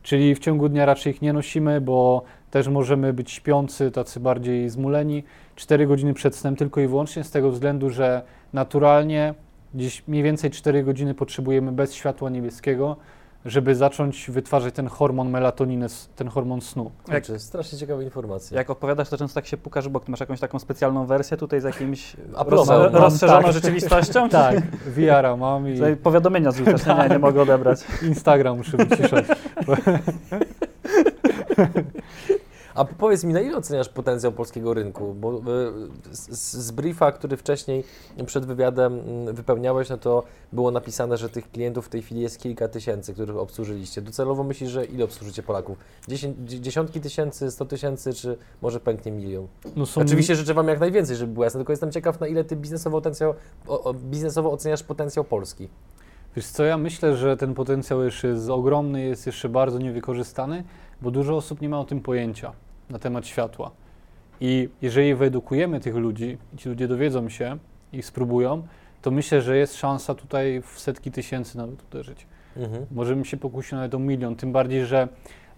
Czyli w ciągu dnia raczej ich nie nosimy, bo też możemy być śpiący, tacy bardziej zmuleni. 4 godziny przed snem tylko i wyłącznie z tego względu, że naturalnie gdzieś mniej więcej 4 godziny potrzebujemy bez światła niebieskiego, żeby zacząć wytwarzać ten hormon melatoniny, ten hormon snu. Jak- Kurczę, strasznie ciekawe informacje. jak opowiadasz, to często tak się pukasz w bok. Ty masz jakąś taką specjalną wersję tutaj z jakimś roz, Mam, rozszerzoną tak. rzeczywistością? Tak, VR-a mam i Tutaj powiadomienia zrzucasz, nie, nie, nie mogę odebrać. Instagram muszę wyciszać. A powiedz mi, na ile oceniasz potencjał polskiego rynku? Bo y, z, briefa, który wcześniej przed wywiadem mm, wypełniałeś, no to było napisane, że tych klientów w tej chwili jest kilka tysięcy, których obsłużyliście. Docelowo myślisz, że ile obsłużycie Polaków? Dziesię, dzie- dziesiątki tysięcy, sto tysięcy, czy może pęknie milion? No są Oczywiście życzę Wam jak najwięcej, żeby było jasne, tylko jestem ciekaw, na ile Ty biznesowo, potencjał, biznesowo oceniasz potencjał Polski. Wiesz co, ja myślę, że ten potencjał jeszcze jest ogromny, jest jeszcze bardzo niewykorzystany, bo dużo osób nie ma o tym pojęcia na temat światła. I jeżeli wyedukujemy tych ludzi, ci ludzie dowiedzą się i spróbują, to myślę, że jest szansa tutaj w setki tysięcy nawet uderzyć. Mhm. Możemy się pokusić nawet o milion, tym bardziej, że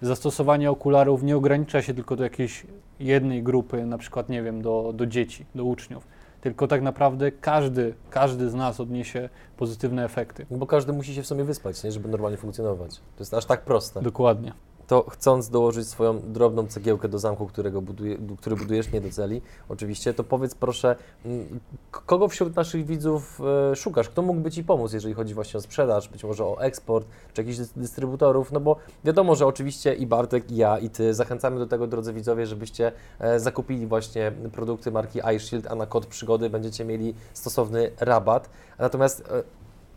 zastosowanie okularów nie ogranicza się tylko do jakiejś jednej grupy, na przykład, nie wiem, do, do dzieci, do uczniów, tylko tak naprawdę każdy, każdy z nas odniesie pozytywne efekty. Bo każdy musi się w sobie wyspać, nie? żeby normalnie funkcjonować. To jest aż tak proste. Dokładnie. To chcąc dołożyć swoją drobną cegiełkę do zamku, którego buduje, który budujesz nie do celi, oczywiście, to powiedz proszę, mm, kogo wśród naszych widzów e, szukasz? Kto mógłby Ci pomóc, jeżeli chodzi właśnie o sprzedaż, być może o eksport, czy jakichś dys- dystrybutorów? No bo wiadomo, że oczywiście i Bartek, i ja, i Ty zachęcamy do tego, drodzy widzowie, żebyście e, zakupili właśnie produkty marki iShield, a na kod przygody będziecie mieli stosowny rabat. Natomiast e,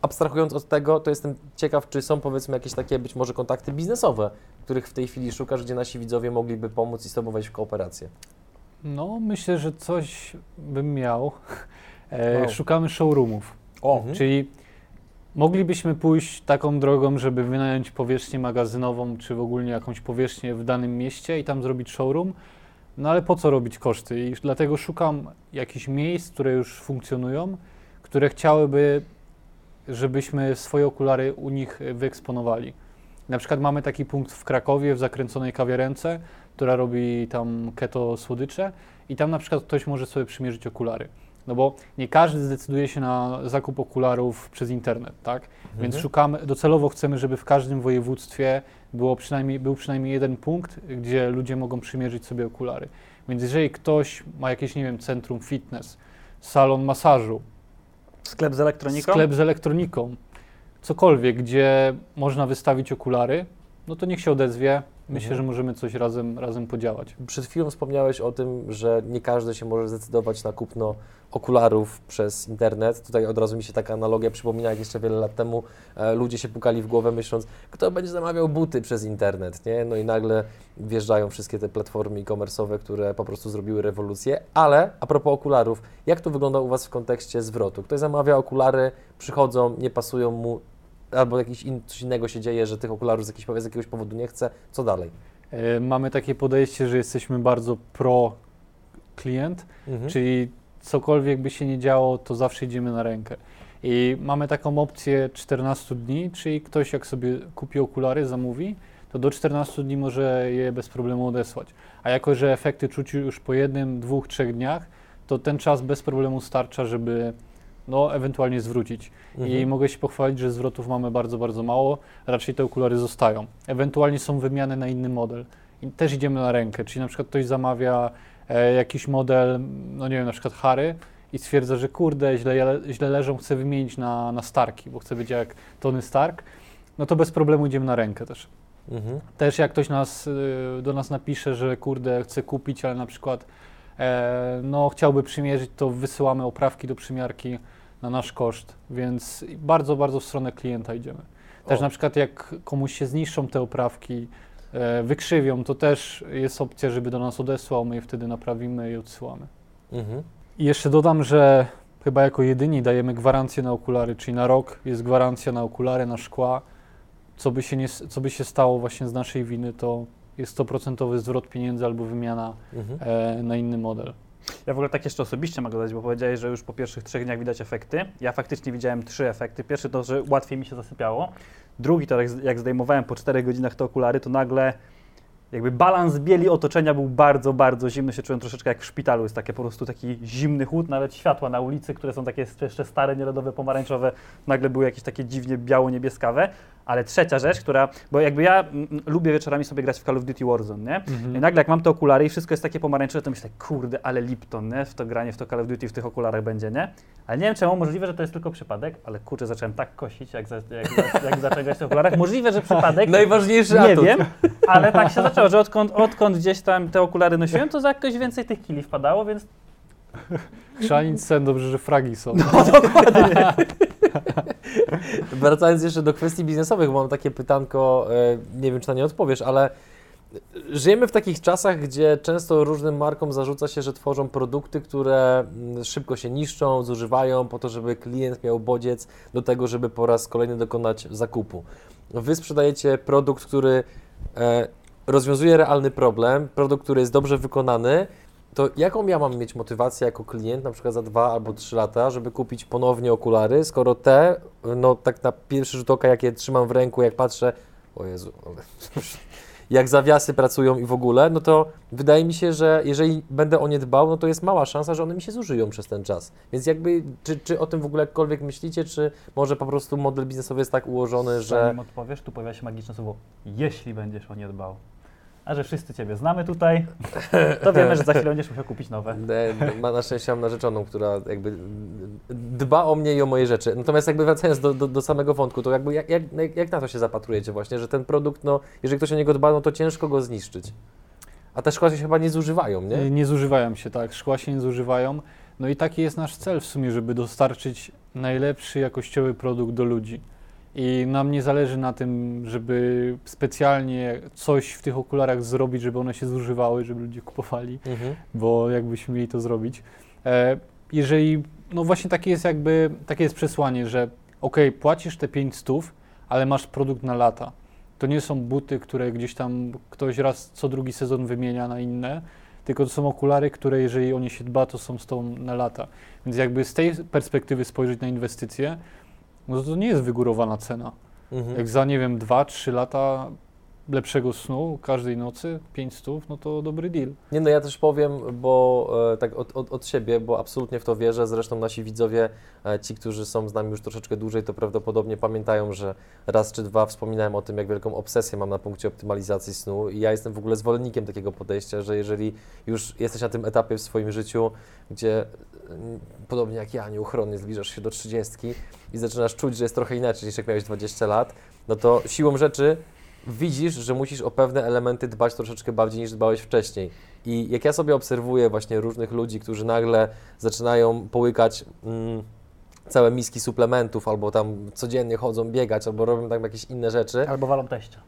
abstrahując od tego, to jestem ciekaw, czy są powiedzmy jakieś takie być może kontakty biznesowe, których w tej chwili szukasz, gdzie nasi widzowie mogliby pomóc i z Tobą wejść w kooperację. No, myślę, że coś bym miał. E, Wow. Szukamy showroomów, O, Mhm. czyli moglibyśmy pójść taką drogą, żeby wynająć powierzchnię magazynową, czy w ogóle jakąś powierzchnię w danym mieście i tam zrobić showroom. No ale po co robić koszty? I dlatego szukam jakichś miejsc, które już funkcjonują, które chciałyby, żebyśmy swoje okulary u nich wyeksponowali. Na przykład mamy taki punkt w Krakowie, w zakręconej kawiarence, która robi tam keto słodycze i tam na przykład ktoś może sobie przymierzyć okulary. No bo nie każdy zdecyduje się na zakup okularów przez internet, tak? Więc Mhm. szukamy, docelowo chcemy, żeby w każdym województwie było przynajmniej, był przynajmniej jeden punkt, gdzie ludzie mogą przymierzyć sobie okulary. Więc jeżeli ktoś ma jakieś, nie wiem, centrum fitness, salon masażu, sklep z elektroniką? sklep z elektroniką, cokolwiek, gdzie można wystawić okulary, no to niech się odezwie. Myślę, Mhm. że możemy coś razem, razem podziałać. Przed chwilą wspomniałeś o tym, że nie każdy się może zdecydować na kupno okularów przez internet. Tutaj od razu mi się taka analogia przypomina, jak jeszcze wiele lat temu e, ludzie się pukali w głowę myśląc, kto będzie zamawiał buty przez internet, nie? No i nagle wjeżdżają wszystkie te platformy e-commerce'owe, które po prostu zrobiły rewolucję. Ale a propos okularów, jak to wygląda u Was w kontekście zwrotu? Ktoś zamawia okulary, przychodzą, nie pasują mu, albo jakiś in, coś innego się dzieje, że tych okularów z jakiegoś, z jakiegoś powodu nie chce, co dalej? E, Mamy takie podejście, że jesteśmy bardzo pro klient, Mhm. czyli cokolwiek by się nie działo, to zawsze idziemy na rękę. I mamy taką opcję 14 dni, czyli ktoś jak sobie kupi okulary, zamówi, to do 14 dni może je bez problemu odesłać. A jako, że efekty czuć już po jednym, dwóch, trzech dniach, to ten czas bez problemu starcza, żeby no, ewentualnie zwrócić. I Mhm. mogę się pochwalić, że zwrotów mamy bardzo, bardzo mało. Raczej te okulary zostają. Ewentualnie są wymiany na inny model. I też idziemy na rękę. Czyli na przykład ktoś zamawia e, jakiś model, no nie wiem, na przykład Harry i stwierdza, że kurde, źle, źle leżą, chce wymienić na, na Starki, bo chce być jak Tony Stark. No to bez problemu idziemy na rękę też. Mhm. Też jak ktoś nas, y, do nas napisze, że kurde, chce kupić, ale na przykład no, chciałby przymierzyć, to wysyłamy oprawki do przymiarki na nasz koszt, więc bardzo, bardzo w stronę klienta idziemy. Też O. na przykład jak komuś się zniszczą te oprawki, e, wykrzywią, to też jest opcja, żeby do nas odesłał, my je wtedy naprawimy i odsyłamy. Mhm. I jeszcze dodam, że chyba jako jedyni dajemy gwarancję na okulary, czyli na rok jest gwarancja na okulary, na szkła. Co by się, nie, co by się stało właśnie z naszej winy, to jest 100% zwrot pieniędzy albo wymiana Mhm. e, na inny model. Ja w ogóle tak jeszcze osobiście mogę dodać, bo powiedziałeś, że już po pierwszych trzech dniach widać efekty. Ja faktycznie widziałem trzy efekty. Pierwszy to, że łatwiej mi się zasypiało. Drugi to, jak zdejmowałem po czterech godzinach te okulary, to nagle jakby balans bieli otoczenia był bardzo, bardzo zimny. Się czułem troszeczkę jak w szpitalu. Jest takie po prostu taki zimny chłód, nawet światła na ulicy, które są takie jeszcze stare, nielodowe, pomarańczowe, nagle były jakieś takie dziwnie biało-niebieskawe. Ale trzecia rzecz, która, bo jakby ja mm, lubię wieczorami sobie grać w Call of Duty Warzone, nie? I nagle jak mam te okulary i wszystko jest takie pomarańczowe, to myślę, kurde, ale Lipton, nie? W to granie, w to Call of Duty w tych okularach będzie, nie? Ale nie wiem czemu, możliwe, że to jest tylko przypadek, ale kurczę, zacząłem tak kosić, jak, za, jak, jak zacząłem grać w okularach. Możliwe, że przypadek, Najważniejszy nie atut. wiem, ale tak się zaczęło, że odkąd, odkąd gdzieś tam te okulary nosiłem, to za jakoś więcej tych kili wpadało, więc Chrzanić sen, dobrze, że fragi są. Wracając jeszcze do kwestii biznesowych, mam takie pytanko, e, nie wiem czy na nie odpowiesz, ale żyjemy w takich czasach, gdzie często różnym markom zarzuca się, że tworzą produkty, które mm, szybko się niszczą, zużywają po to, żeby klient miał bodziec do tego, żeby po raz kolejny dokonać zakupu. Wy sprzedajecie produkt, który e, rozwiązuje realny problem, produkt, który jest dobrze wykonany, to jaką ja mam mieć motywację jako klient, na przykład za dwa albo trzy lata, żeby kupić ponownie okulary, skoro te, no tak na pierwszy rzut oka, jak je trzymam w ręku, jak patrzę, o Jezu, jak zawiasy pracują i w ogóle, no to wydaje mi się, że jeżeli będę o nie dbał, no to jest mała szansa, że one mi się zużyją przez ten czas. Więc jakby, czy, czy o tym w ogóle jakkolwiek myślicie, czy może po prostu model biznesowy jest tak ułożony, że... zanim odpowiesz, tu pojawia się magiczne słowo, jeśli będziesz o nie dbał. A że wszyscy Ciebie znamy tutaj, to wiemy, że za chwilę będziesz musiał kupić nowe. E, Ma na szczęście mam narzeczoną, która jakby dba o mnie i o moje rzeczy. Natomiast jakby wracając do, do, do samego wątku, to jakby jak, jak, jak na to się zapatrujecie właśnie, że ten produkt, no jeżeli ktoś o niego dba, no to ciężko go zniszczyć. A te szkła się chyba nie zużywają, nie? Nie? nie zużywają się, tak. Szkła się nie zużywają. No i taki jest nasz cel w sumie, żeby dostarczyć najlepszy jakościowy produkt do ludzi. I nam nie zależy na tym, żeby specjalnie coś w tych okularach zrobić, żeby one się zużywały, żeby ludzie kupowali, Mhm. bo jakbyśmy mieli to zrobić. E, jeżeli, no właśnie takie jest jakby, takie jest przesłanie, że ok, płacisz te 5 stów, ale masz produkt na lata. To nie są buty, które gdzieś tam ktoś raz co drugi sezon wymienia na inne, tylko to są okulary, które jeżeli o nie się dba, to są z tą na lata. Więc jakby z tej perspektywy spojrzeć na inwestycje, no to nie jest wygórowana cena. Mhm. Jak za, nie wiem, 2-3 lata lepszego snu każdej nocy, 5 stów, no to dobry deal. Nie no, ja też powiem, bo e, tak od, od, od siebie, bo absolutnie w to wierzę. Zresztą nasi widzowie, e, ci, którzy są z nami już troszeczkę dłużej, to prawdopodobnie pamiętają, że raz czy dwa wspominałem o tym, jak wielką obsesję mam na punkcie optymalizacji snu. I ja jestem w ogóle zwolennikiem takiego podejścia, że jeżeli już jesteś na tym etapie w swoim życiu, gdzie mm, podobnie jak ja, nieuchronnie zbliżasz się do 30 i zaczynasz czuć, że jest trochę inaczej niż jak miałeś 20 lat, no to siłą rzeczy widzisz, że musisz o pewne elementy dbać troszeczkę bardziej niż dbałeś wcześniej. I jak ja sobie obserwuję właśnie różnych ludzi, którzy nagle zaczynają połykać mm, całe miski suplementów, albo tam codziennie chodzą biegać, albo robią tam jakieś inne rzeczy, Albo walą teścia.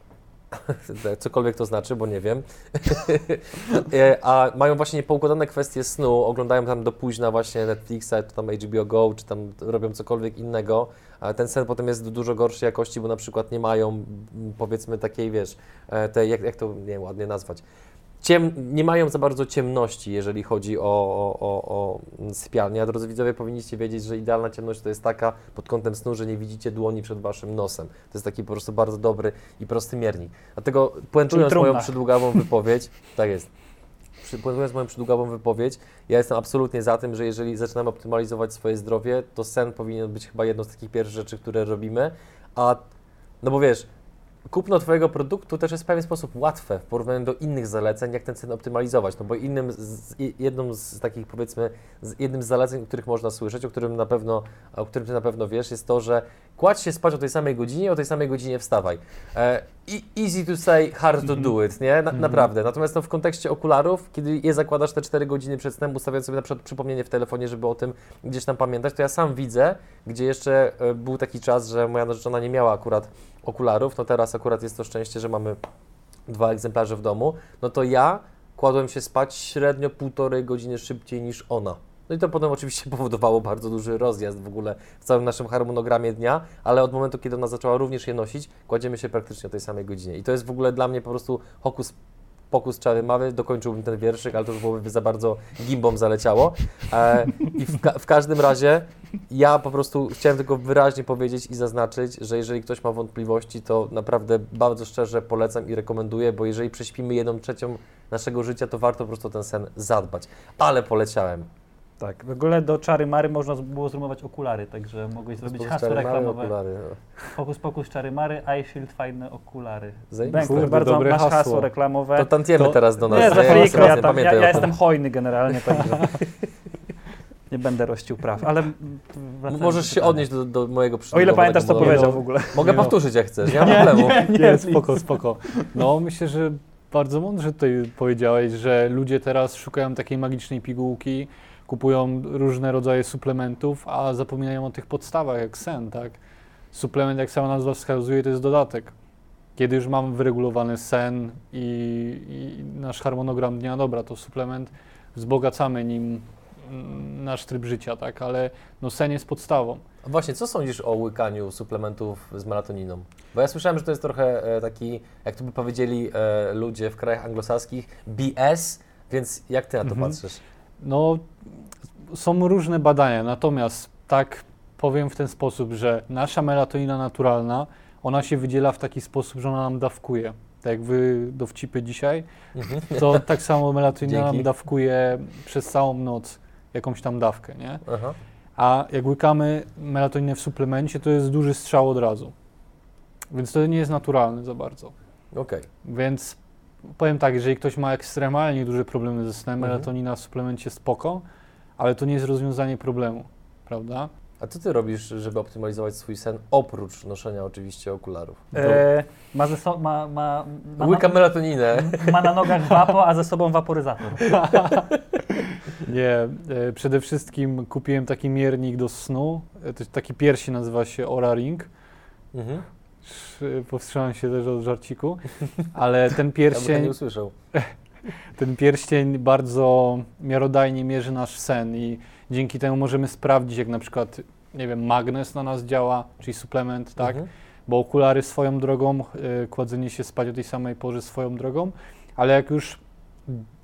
cokolwiek to znaczy, bo nie wiem, E, a mają właśnie poukładane kwestie snu, oglądają tam do późna właśnie Netflixa, czy tam HBO Go, czy tam robią cokolwiek innego, a ten sen potem jest dużo gorszej jakości, bo na przykład nie mają powiedzmy takiej, wiesz, e, tej, jak, jak to, nie wiem, ładnie nazwać, ciem, nie mają za bardzo ciemności, jeżeli chodzi o, o, o, o sypialnię. A drodzy widzowie, powinniście wiedzieć, że idealna ciemność to jest taka pod kątem snu, że nie widzicie dłoni przed waszym nosem. To jest taki po prostu bardzo dobry i prosty miernik. Dlatego puentując moją przydługawą wypowiedź, tak jest. Puentując moją przydługawą wypowiedź, ja jestem absolutnie za tym, że jeżeli zaczynamy optymalizować swoje zdrowie, to sen powinien być chyba jedną z takich pierwszych rzeczy, które robimy. A no bo wiesz, kupno Twojego produktu też jest w pewien sposób łatwe w porównaniu do innych zaleceń, jak ten sen optymalizować. No bo innym, z, jedną z takich powiedzmy, z, jednym z zaleceń, o których można słyszeć, o którym na pewno, o którym Ty na pewno wiesz, jest to, że kładź się spać o tej samej godzinie, o tej samej godzinie wstawaj. E, easy to say, hard to do it, nie? Na, Naprawdę. Natomiast no, w kontekście okularów, kiedy je zakładasz te 4 godziny przed snem, ustawiając sobie na przykład przypomnienie w telefonie, żeby o tym gdzieś tam pamiętać, to ja sam widzę, gdzie jeszcze e, był taki czas, że moja narzeczona nie miała akurat okularów, no teraz akurat jest to szczęście, że mamy dwa egzemplarze w domu, no to ja kładłem się spać średnio półtorej godziny szybciej niż ona. No i to potem oczywiście powodowało bardzo duży rozjazd w ogóle w całym naszym harmonogramie dnia, ale od momentu, kiedy ona zaczęła również je nosić, kładziemy się praktycznie o tej samej godzinie. I to jest w ogóle dla mnie po prostu hokus pokus czary mały, dokończyłbym ten wierszyk, ale to już byłoby za bardzo gimbom zaleciało. E, I w, ka- w każdym razie ja po prostu chciałem tylko wyraźnie powiedzieć i zaznaczyć, że jeżeli ktoś ma wątpliwości, to naprawdę bardzo szczerze polecam i rekomenduję, bo jeżeli prześpimy jedną trzecią naszego życia, to warto po prostu ten sen zadbać. Ale poleciałem. Tak, w ogóle do czary mary można było zrumować okulary, także mogłeś zrobić Pokus hasło reklamowe. okulary. no. Pokus, pokus, czary mary, iShield, fajne okulary. Zajebiste. Bardzo, dobre masz hasło, hasło. reklamowe. To tantiemy To- teraz do nas. nie, za nie? friko, ja, tam, ja, ja jestem hojny generalnie, także nie będę rościł praw, ale Możesz się odnieść do, do mojego O ile pamiętasz, co powiedział w ogóle. Mogę Nie no. powtórzyć jak chcesz, nie ma problemu. Nie, spoko, spoko. No myślę, że bardzo mądrze tutaj powiedziałeś, że ludzie teraz szukają takiej magicznej pigułki, kupują różne rodzaje suplementów, a zapominają o tych podstawach, jak sen, tak? Suplement, jak sama nazwa wskazuje, to jest dodatek. Kiedy już mamy wyregulowany sen i, i nasz harmonogram dnia, dobra, to suplement, wzbogacamy nim mm, nasz tryb życia, tak? Ale no sen jest podstawą. A Właśnie, co sądzisz o łykaniu suplementów z melatoniną? Bo ja słyszałem, że to jest trochę e, taki, jak tu by powiedzieli e, ludzie w krajach anglosaskich, BS, więc jak ty na to Mhm. patrzysz? No, są różne badania, natomiast tak powiem w ten sposób, że nasza melatonina naturalna, ona się wydziela w taki sposób, że ona nam dawkuje. Tak jak wy dowcipy dzisiaj, Mhm. to tak samo melatonina nam dawkuje przez całą noc jakąś tam dawkę, nie? Aha. A jak łykamy melatoninę w suplemencie, to jest duży strzał od razu. Więc to nie jest naturalne za bardzo. Okej. Więc powiem tak, jeżeli ktoś ma ekstremalnie duże problemy ze snem, Mhm. melatonina w suplemencie spoko, ale to nie jest rozwiązanie problemu, prawda? A co ty robisz, żeby optymalizować swój sen, oprócz noszenia oczywiście okularów? E, ma, ze so, ma, ma, ma, Łykam melatoninę. ma na nogach wapo, a ze sobą waporyzator. Nie, e, przede wszystkim kupiłem taki miernik do snu, e, taki pierścień nazywa się Oura Ring. Mhm. Powstrzymałem się też od żarciku, ale ten Ja bym nie pierścień, usłyszał. ten pierścień bardzo miarodajnie mierzy nasz sen i dzięki temu możemy sprawdzić, jak na przykład, nie wiem, magnes na nas działa, czyli suplement, tak? Mhm. bo okulary swoją drogą, y, kładzenie się spać o tej samej porze swoją drogą, ale jak już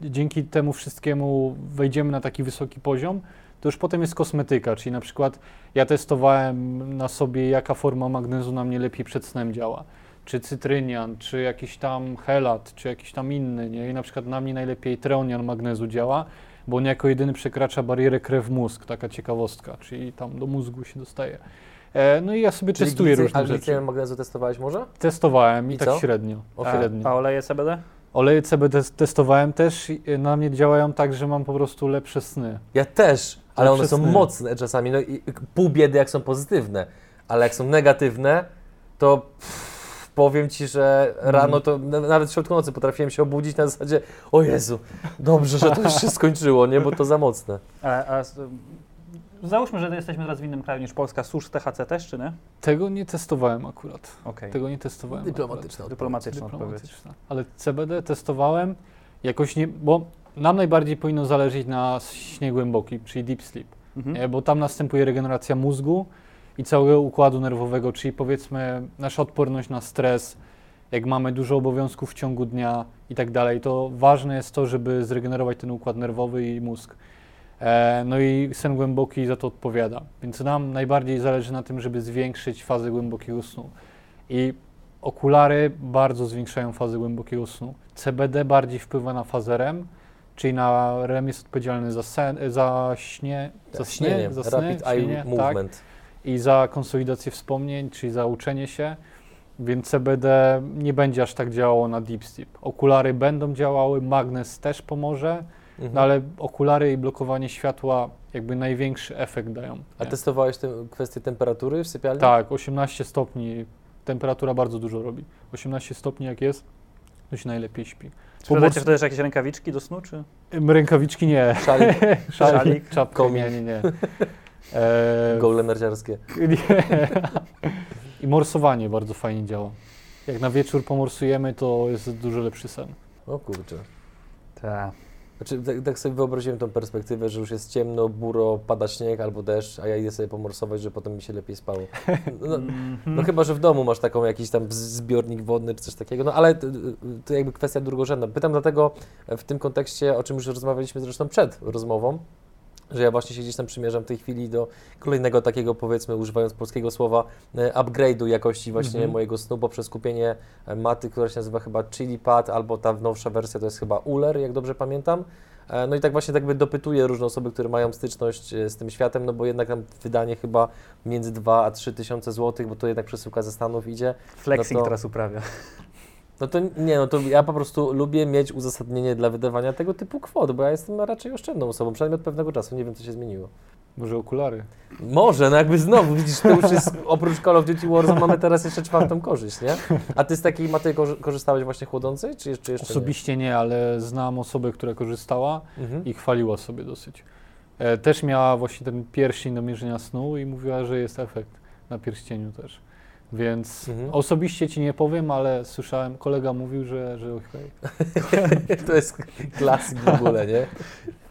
dzięki temu wszystkiemu wejdziemy na taki wysoki poziom, to już potem jest kosmetyka, czyli na przykład ja testowałem na sobie, jaka forma magnezu na mnie lepiej przed snem działa. Czy cytrynian, czy jakiś tam helat, czy jakiś tam inny, nie? I na przykład na mnie najlepiej treonian magnezu działa, bo on jako jedyny przekracza barierę krew-mózg, taka ciekawostka, czyli tam do mózgu się dostaje. E, no i ja sobie Czyli testuję glicy- różne a rzeczy. glicemię magnezu testowałeś może? Testowałem i, I tak co? średnio. Okej. średnio. A oleje CBD? Oleje CBD testowałem też na mnie działają tak, że mam po prostu lepsze sny. Ja też, ale one są mocne czasami. No i pół biedy, jak są pozytywne, ale jak są negatywne, to pff, powiem ci, że rano to na- nawet w środku nocy potrafiłem się obudzić na zasadzie, o Jezu, dobrze, że to już się skończyło, nie, bo to za mocne. A, a, załóżmy, że jesteśmy teraz w innym kraju niż Polska. Susz THC też, czy nie? Tego nie testowałem akurat. Okej. Tego nie testowałem. Dyplomatyczna Dyplomatyczna odpowiedź. Dyplomatyczna. Ale CBD testowałem jakoś nie, bo nam najbardziej powinno zależeć na śnie głębokim, czyli deep sleep. Mhm. Nie? Bo tam następuje regeneracja mózgu i całego układu nerwowego, czyli powiedzmy nasza odporność na stres jak mamy dużo obowiązków w ciągu dnia i tak dalej, to ważne jest to, żeby zregenerować ten układ nerwowy i mózg. E, no i sen głęboki za to odpowiada. Więc nam najbardziej zależy na tym, żeby zwiększyć fazę głębokiego snu. I okulary bardzo zwiększają fazę głębokiego snu. CBD bardziej wpływa na fazę REM, czyli na REM jest odpowiedzialny za, sen, za śnie, za śnie, Śnienie, za sny, Rapid Eye śnienie, tak, Movement. i za konsolidację wspomnień, czyli za uczenie się. Więc CBD nie będzie aż tak działało na deep sleep. Okulary będą działały, magnes też pomoże, Mhm. no ale okulary i blokowanie światła jakby największy efekt dają. A nie? testowałeś tę kwestię temperatury w sypialni? Tak, 18 stopni, temperatura bardzo dużo robi. 18 stopni jak jest, to się najlepiej śpi. Sprzedajcie wtedy też jakieś rękawiczki do snu, czy Rękawiczki nie, Szalik, Szalik, czapkę komik. nie, nie, nie. E, gole narciarskie. nie. I morsowanie bardzo fajnie działa. Jak na wieczór pomorsujemy, to jest dużo lepszy sen. O kurczę. tak. Znaczy, tak, tak sobie wyobraziłem tą perspektywę, że już jest ciemno, buro, pada śnieg albo deszcz, a ja idę sobie pomorsować, że potem mi się lepiej spało. No, Mhm. no chyba, że w domu masz taką jakiś tam zbiornik wodny czy coś takiego, no ale to, to jakby kwestia drugorzędna. Pytam dlatego w tym kontekście, o czym już rozmawialiśmy zresztą przed rozmową, że ja właśnie się gdzieś tam przymierzam w tej chwili do kolejnego takiego, powiedzmy, używając polskiego słowa, e, upgrade'u jakości właśnie Mhm. mojego snu poprzez kupienie e, maty, która się nazywa chyba Chili Pad, albo ta nowsza wersja to jest chyba Uller, jak dobrze pamiętam. E, No i tak właśnie tak jakby dopytuję różne osoby, które mają styczność z tym światem, no bo jednak tam wydanie chyba między 2 a 3 tysiące złotych, bo to jednak przesyłka ze Stanów idzie. Flexing No to- teraz uprawia. No to nie, no to ja po prostu lubię mieć uzasadnienie dla wydawania tego typu kwot, bo ja jestem raczej oszczędną osobą, przynajmniej od pewnego czasu, nie wiem co się zmieniło. Może okulary. Może, no jakby znowu, widzisz, to już jest, oprócz Call of Duty Warzone mamy teraz jeszcze czwartą korzyść, nie? A ty z takiej maty korzy- korzystałeś właśnie chłodzącej, czy jeszcze, jeszcze Osobiście nie, ale znam osobę, która korzystała nie? Mhm. i chwaliła sobie dosyć. E, też miała właśnie ten pierścień do mierzenia snu i mówiła, że jest efekt na pierścieniu też. Więc Mhm. osobiście ci nie powiem, ale słyszałem, kolega mówił, że, że okej. To jest klasyk w ogóle, nie?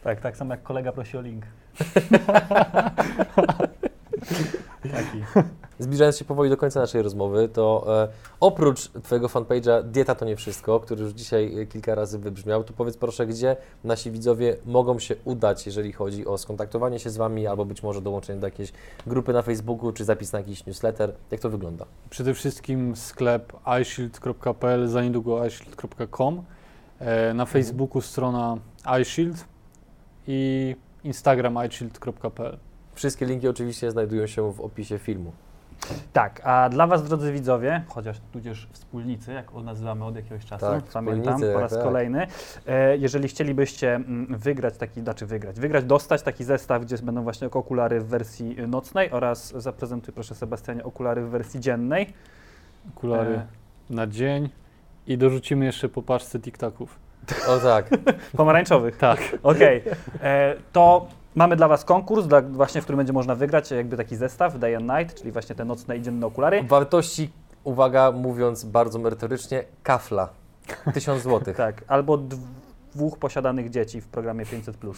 Tak, tak samo jak kolega prosi o link. Taki. Zbliżając się powoli do końca naszej rozmowy, to e, oprócz Twojego fanpage'a Dieta to nie wszystko, który już dzisiaj e, kilka razy wybrzmiał, to powiedz proszę, gdzie nasi widzowie mogą się udać, jeżeli chodzi o skontaktowanie się z Wami, albo być może dołączenie do jakiejś grupy na Facebooku, czy zapis na jakiś newsletter. Jak to wygląda? Przede wszystkim sklep iShield.pl, za niedługo iShield.com. E, Na Facebooku strona iShield i Instagram iShield.pl. Wszystkie linki oczywiście znajdują się w opisie filmu. Tak, a dla Was, drodzy widzowie, chociaż tudzież wspólnicy, jak nazywamy od jakiegoś czasu, Tak, pamiętam, po raz tak. kolejny, e, jeżeli chcielibyście mm, wygrać taki, znaczy wygrać, wygrać, dostać taki zestaw, gdzie będą właśnie okulary w wersji nocnej oraz zaprezentuj proszę Sebastianie okulary w wersji dziennej. Okulary E, na dzień i dorzucimy jeszcze po paczce TikToków. O tak, pomarańczowych. Tak. Okej, e, to mamy dla Was konkurs, dla, właśnie w którym będzie można wygrać jakby taki zestaw Day and Night, czyli właśnie te nocne i dzienne okulary. wartości, uwaga, mówiąc bardzo merytorycznie, kafla. 1000 zł. Tak, albo dwóch posiadanych dzieci w programie 500+.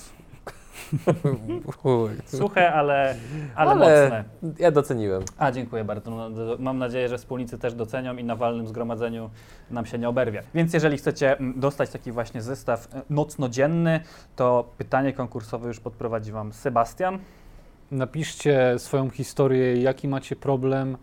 Suche, ale, ale, Ale- mocne. Ja doceniłem. A, dziękuję bardzo. No, Mam nadzieję, że wspólnicy też docenią i na walnym zgromadzeniu nam się nie oberwie. Więc jeżeli chcecie dostać taki właśnie zestaw e, nocno-dzienny, to pytanie konkursowe już podprowadzi Wam Sebastian. Napiszcie swoją historię, jaki macie problem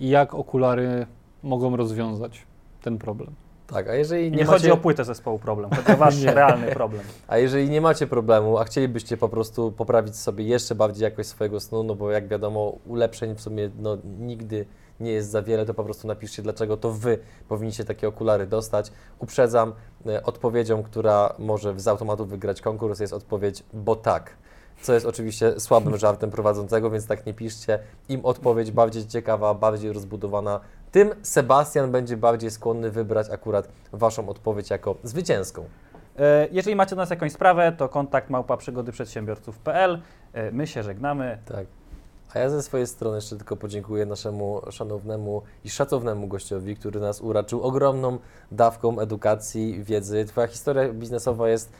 i jak okulary mogą rozwiązać ten problem. Tak, a jeżeli nie, nie macie, chodzi o płytę zespołu problem, chodzi o Wasz realny problem. a jeżeli nie macie problemu, a chcielibyście po prostu poprawić sobie jeszcze bardziej jakość swojego snu, no bo jak wiadomo, ulepszeń w sumie no, nigdy nie jest za wiele, to po prostu napiszcie, dlaczego to Wy powinniście takie okulary dostać. Uprzedzam, e, odpowiedzią, która może z automatu wygrać konkurs, jest odpowiedź, bo tak. Co jest oczywiście słabym żartem prowadzącego, więc tak nie piszcie. Im odpowiedź bardziej ciekawa, bardziej rozbudowana, tym Sebastian będzie bardziej skłonny wybrać akurat Waszą odpowiedź jako zwycięską. E, Jeżeli macie do nas jakąś sprawę, to kontakt małpa przygody przedsiębiorców.pl. E, My się żegnamy. Tak. A ja ze swojej strony jeszcze tylko podziękuję naszemu szanownemu i szacownemu gościowi, który nas uraczył ogromną dawką edukacji, wiedzy. Twoja historia biznesowa jest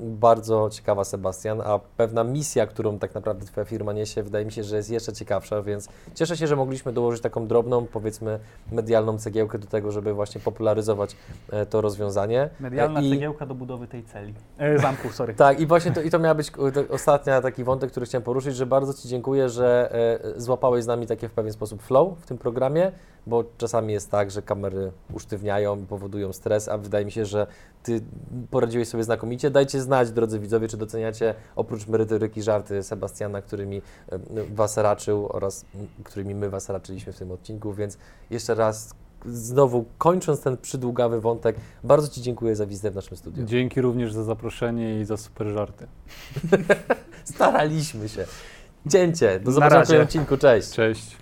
bardzo ciekawa, Sebastian, a pewna misja, którą tak naprawdę Twoja firma niesie, wydaje mi się, że jest jeszcze ciekawsza, więc cieszę się, że mogliśmy dołożyć taką drobną, powiedzmy, medialną cegiełkę do tego, żeby właśnie popularyzować e, to rozwiązanie. Medialna E, i- cegiełka do budowy tej celi. E, zamku, sorry. tak, i właśnie to, i to miała być e, ostatnia taki wątek, który chciałem poruszyć, że bardzo Ci dziękuję, że e, złapałeś z nami takie w pewien sposób flow w tym programie, bo czasami jest tak, że kamery usztywniają i powodują stres, a wydaje mi się, że Ty poradziłeś sobie znakomicie. Dajcie znać, drodzy widzowie, czy doceniacie oprócz merytoryki żarty Sebastiana, którymi Was raczył oraz którymi my Was raczyliśmy w tym odcinku, więc jeszcze raz znowu kończąc ten przydługawy wątek, bardzo Ci dziękuję za wizytę w naszym studiu. Dzięki również za zaproszenie i za super żarty. Staraliśmy się. Cięcie. Do zobaczenia w odcinku. Cześć. Cześć.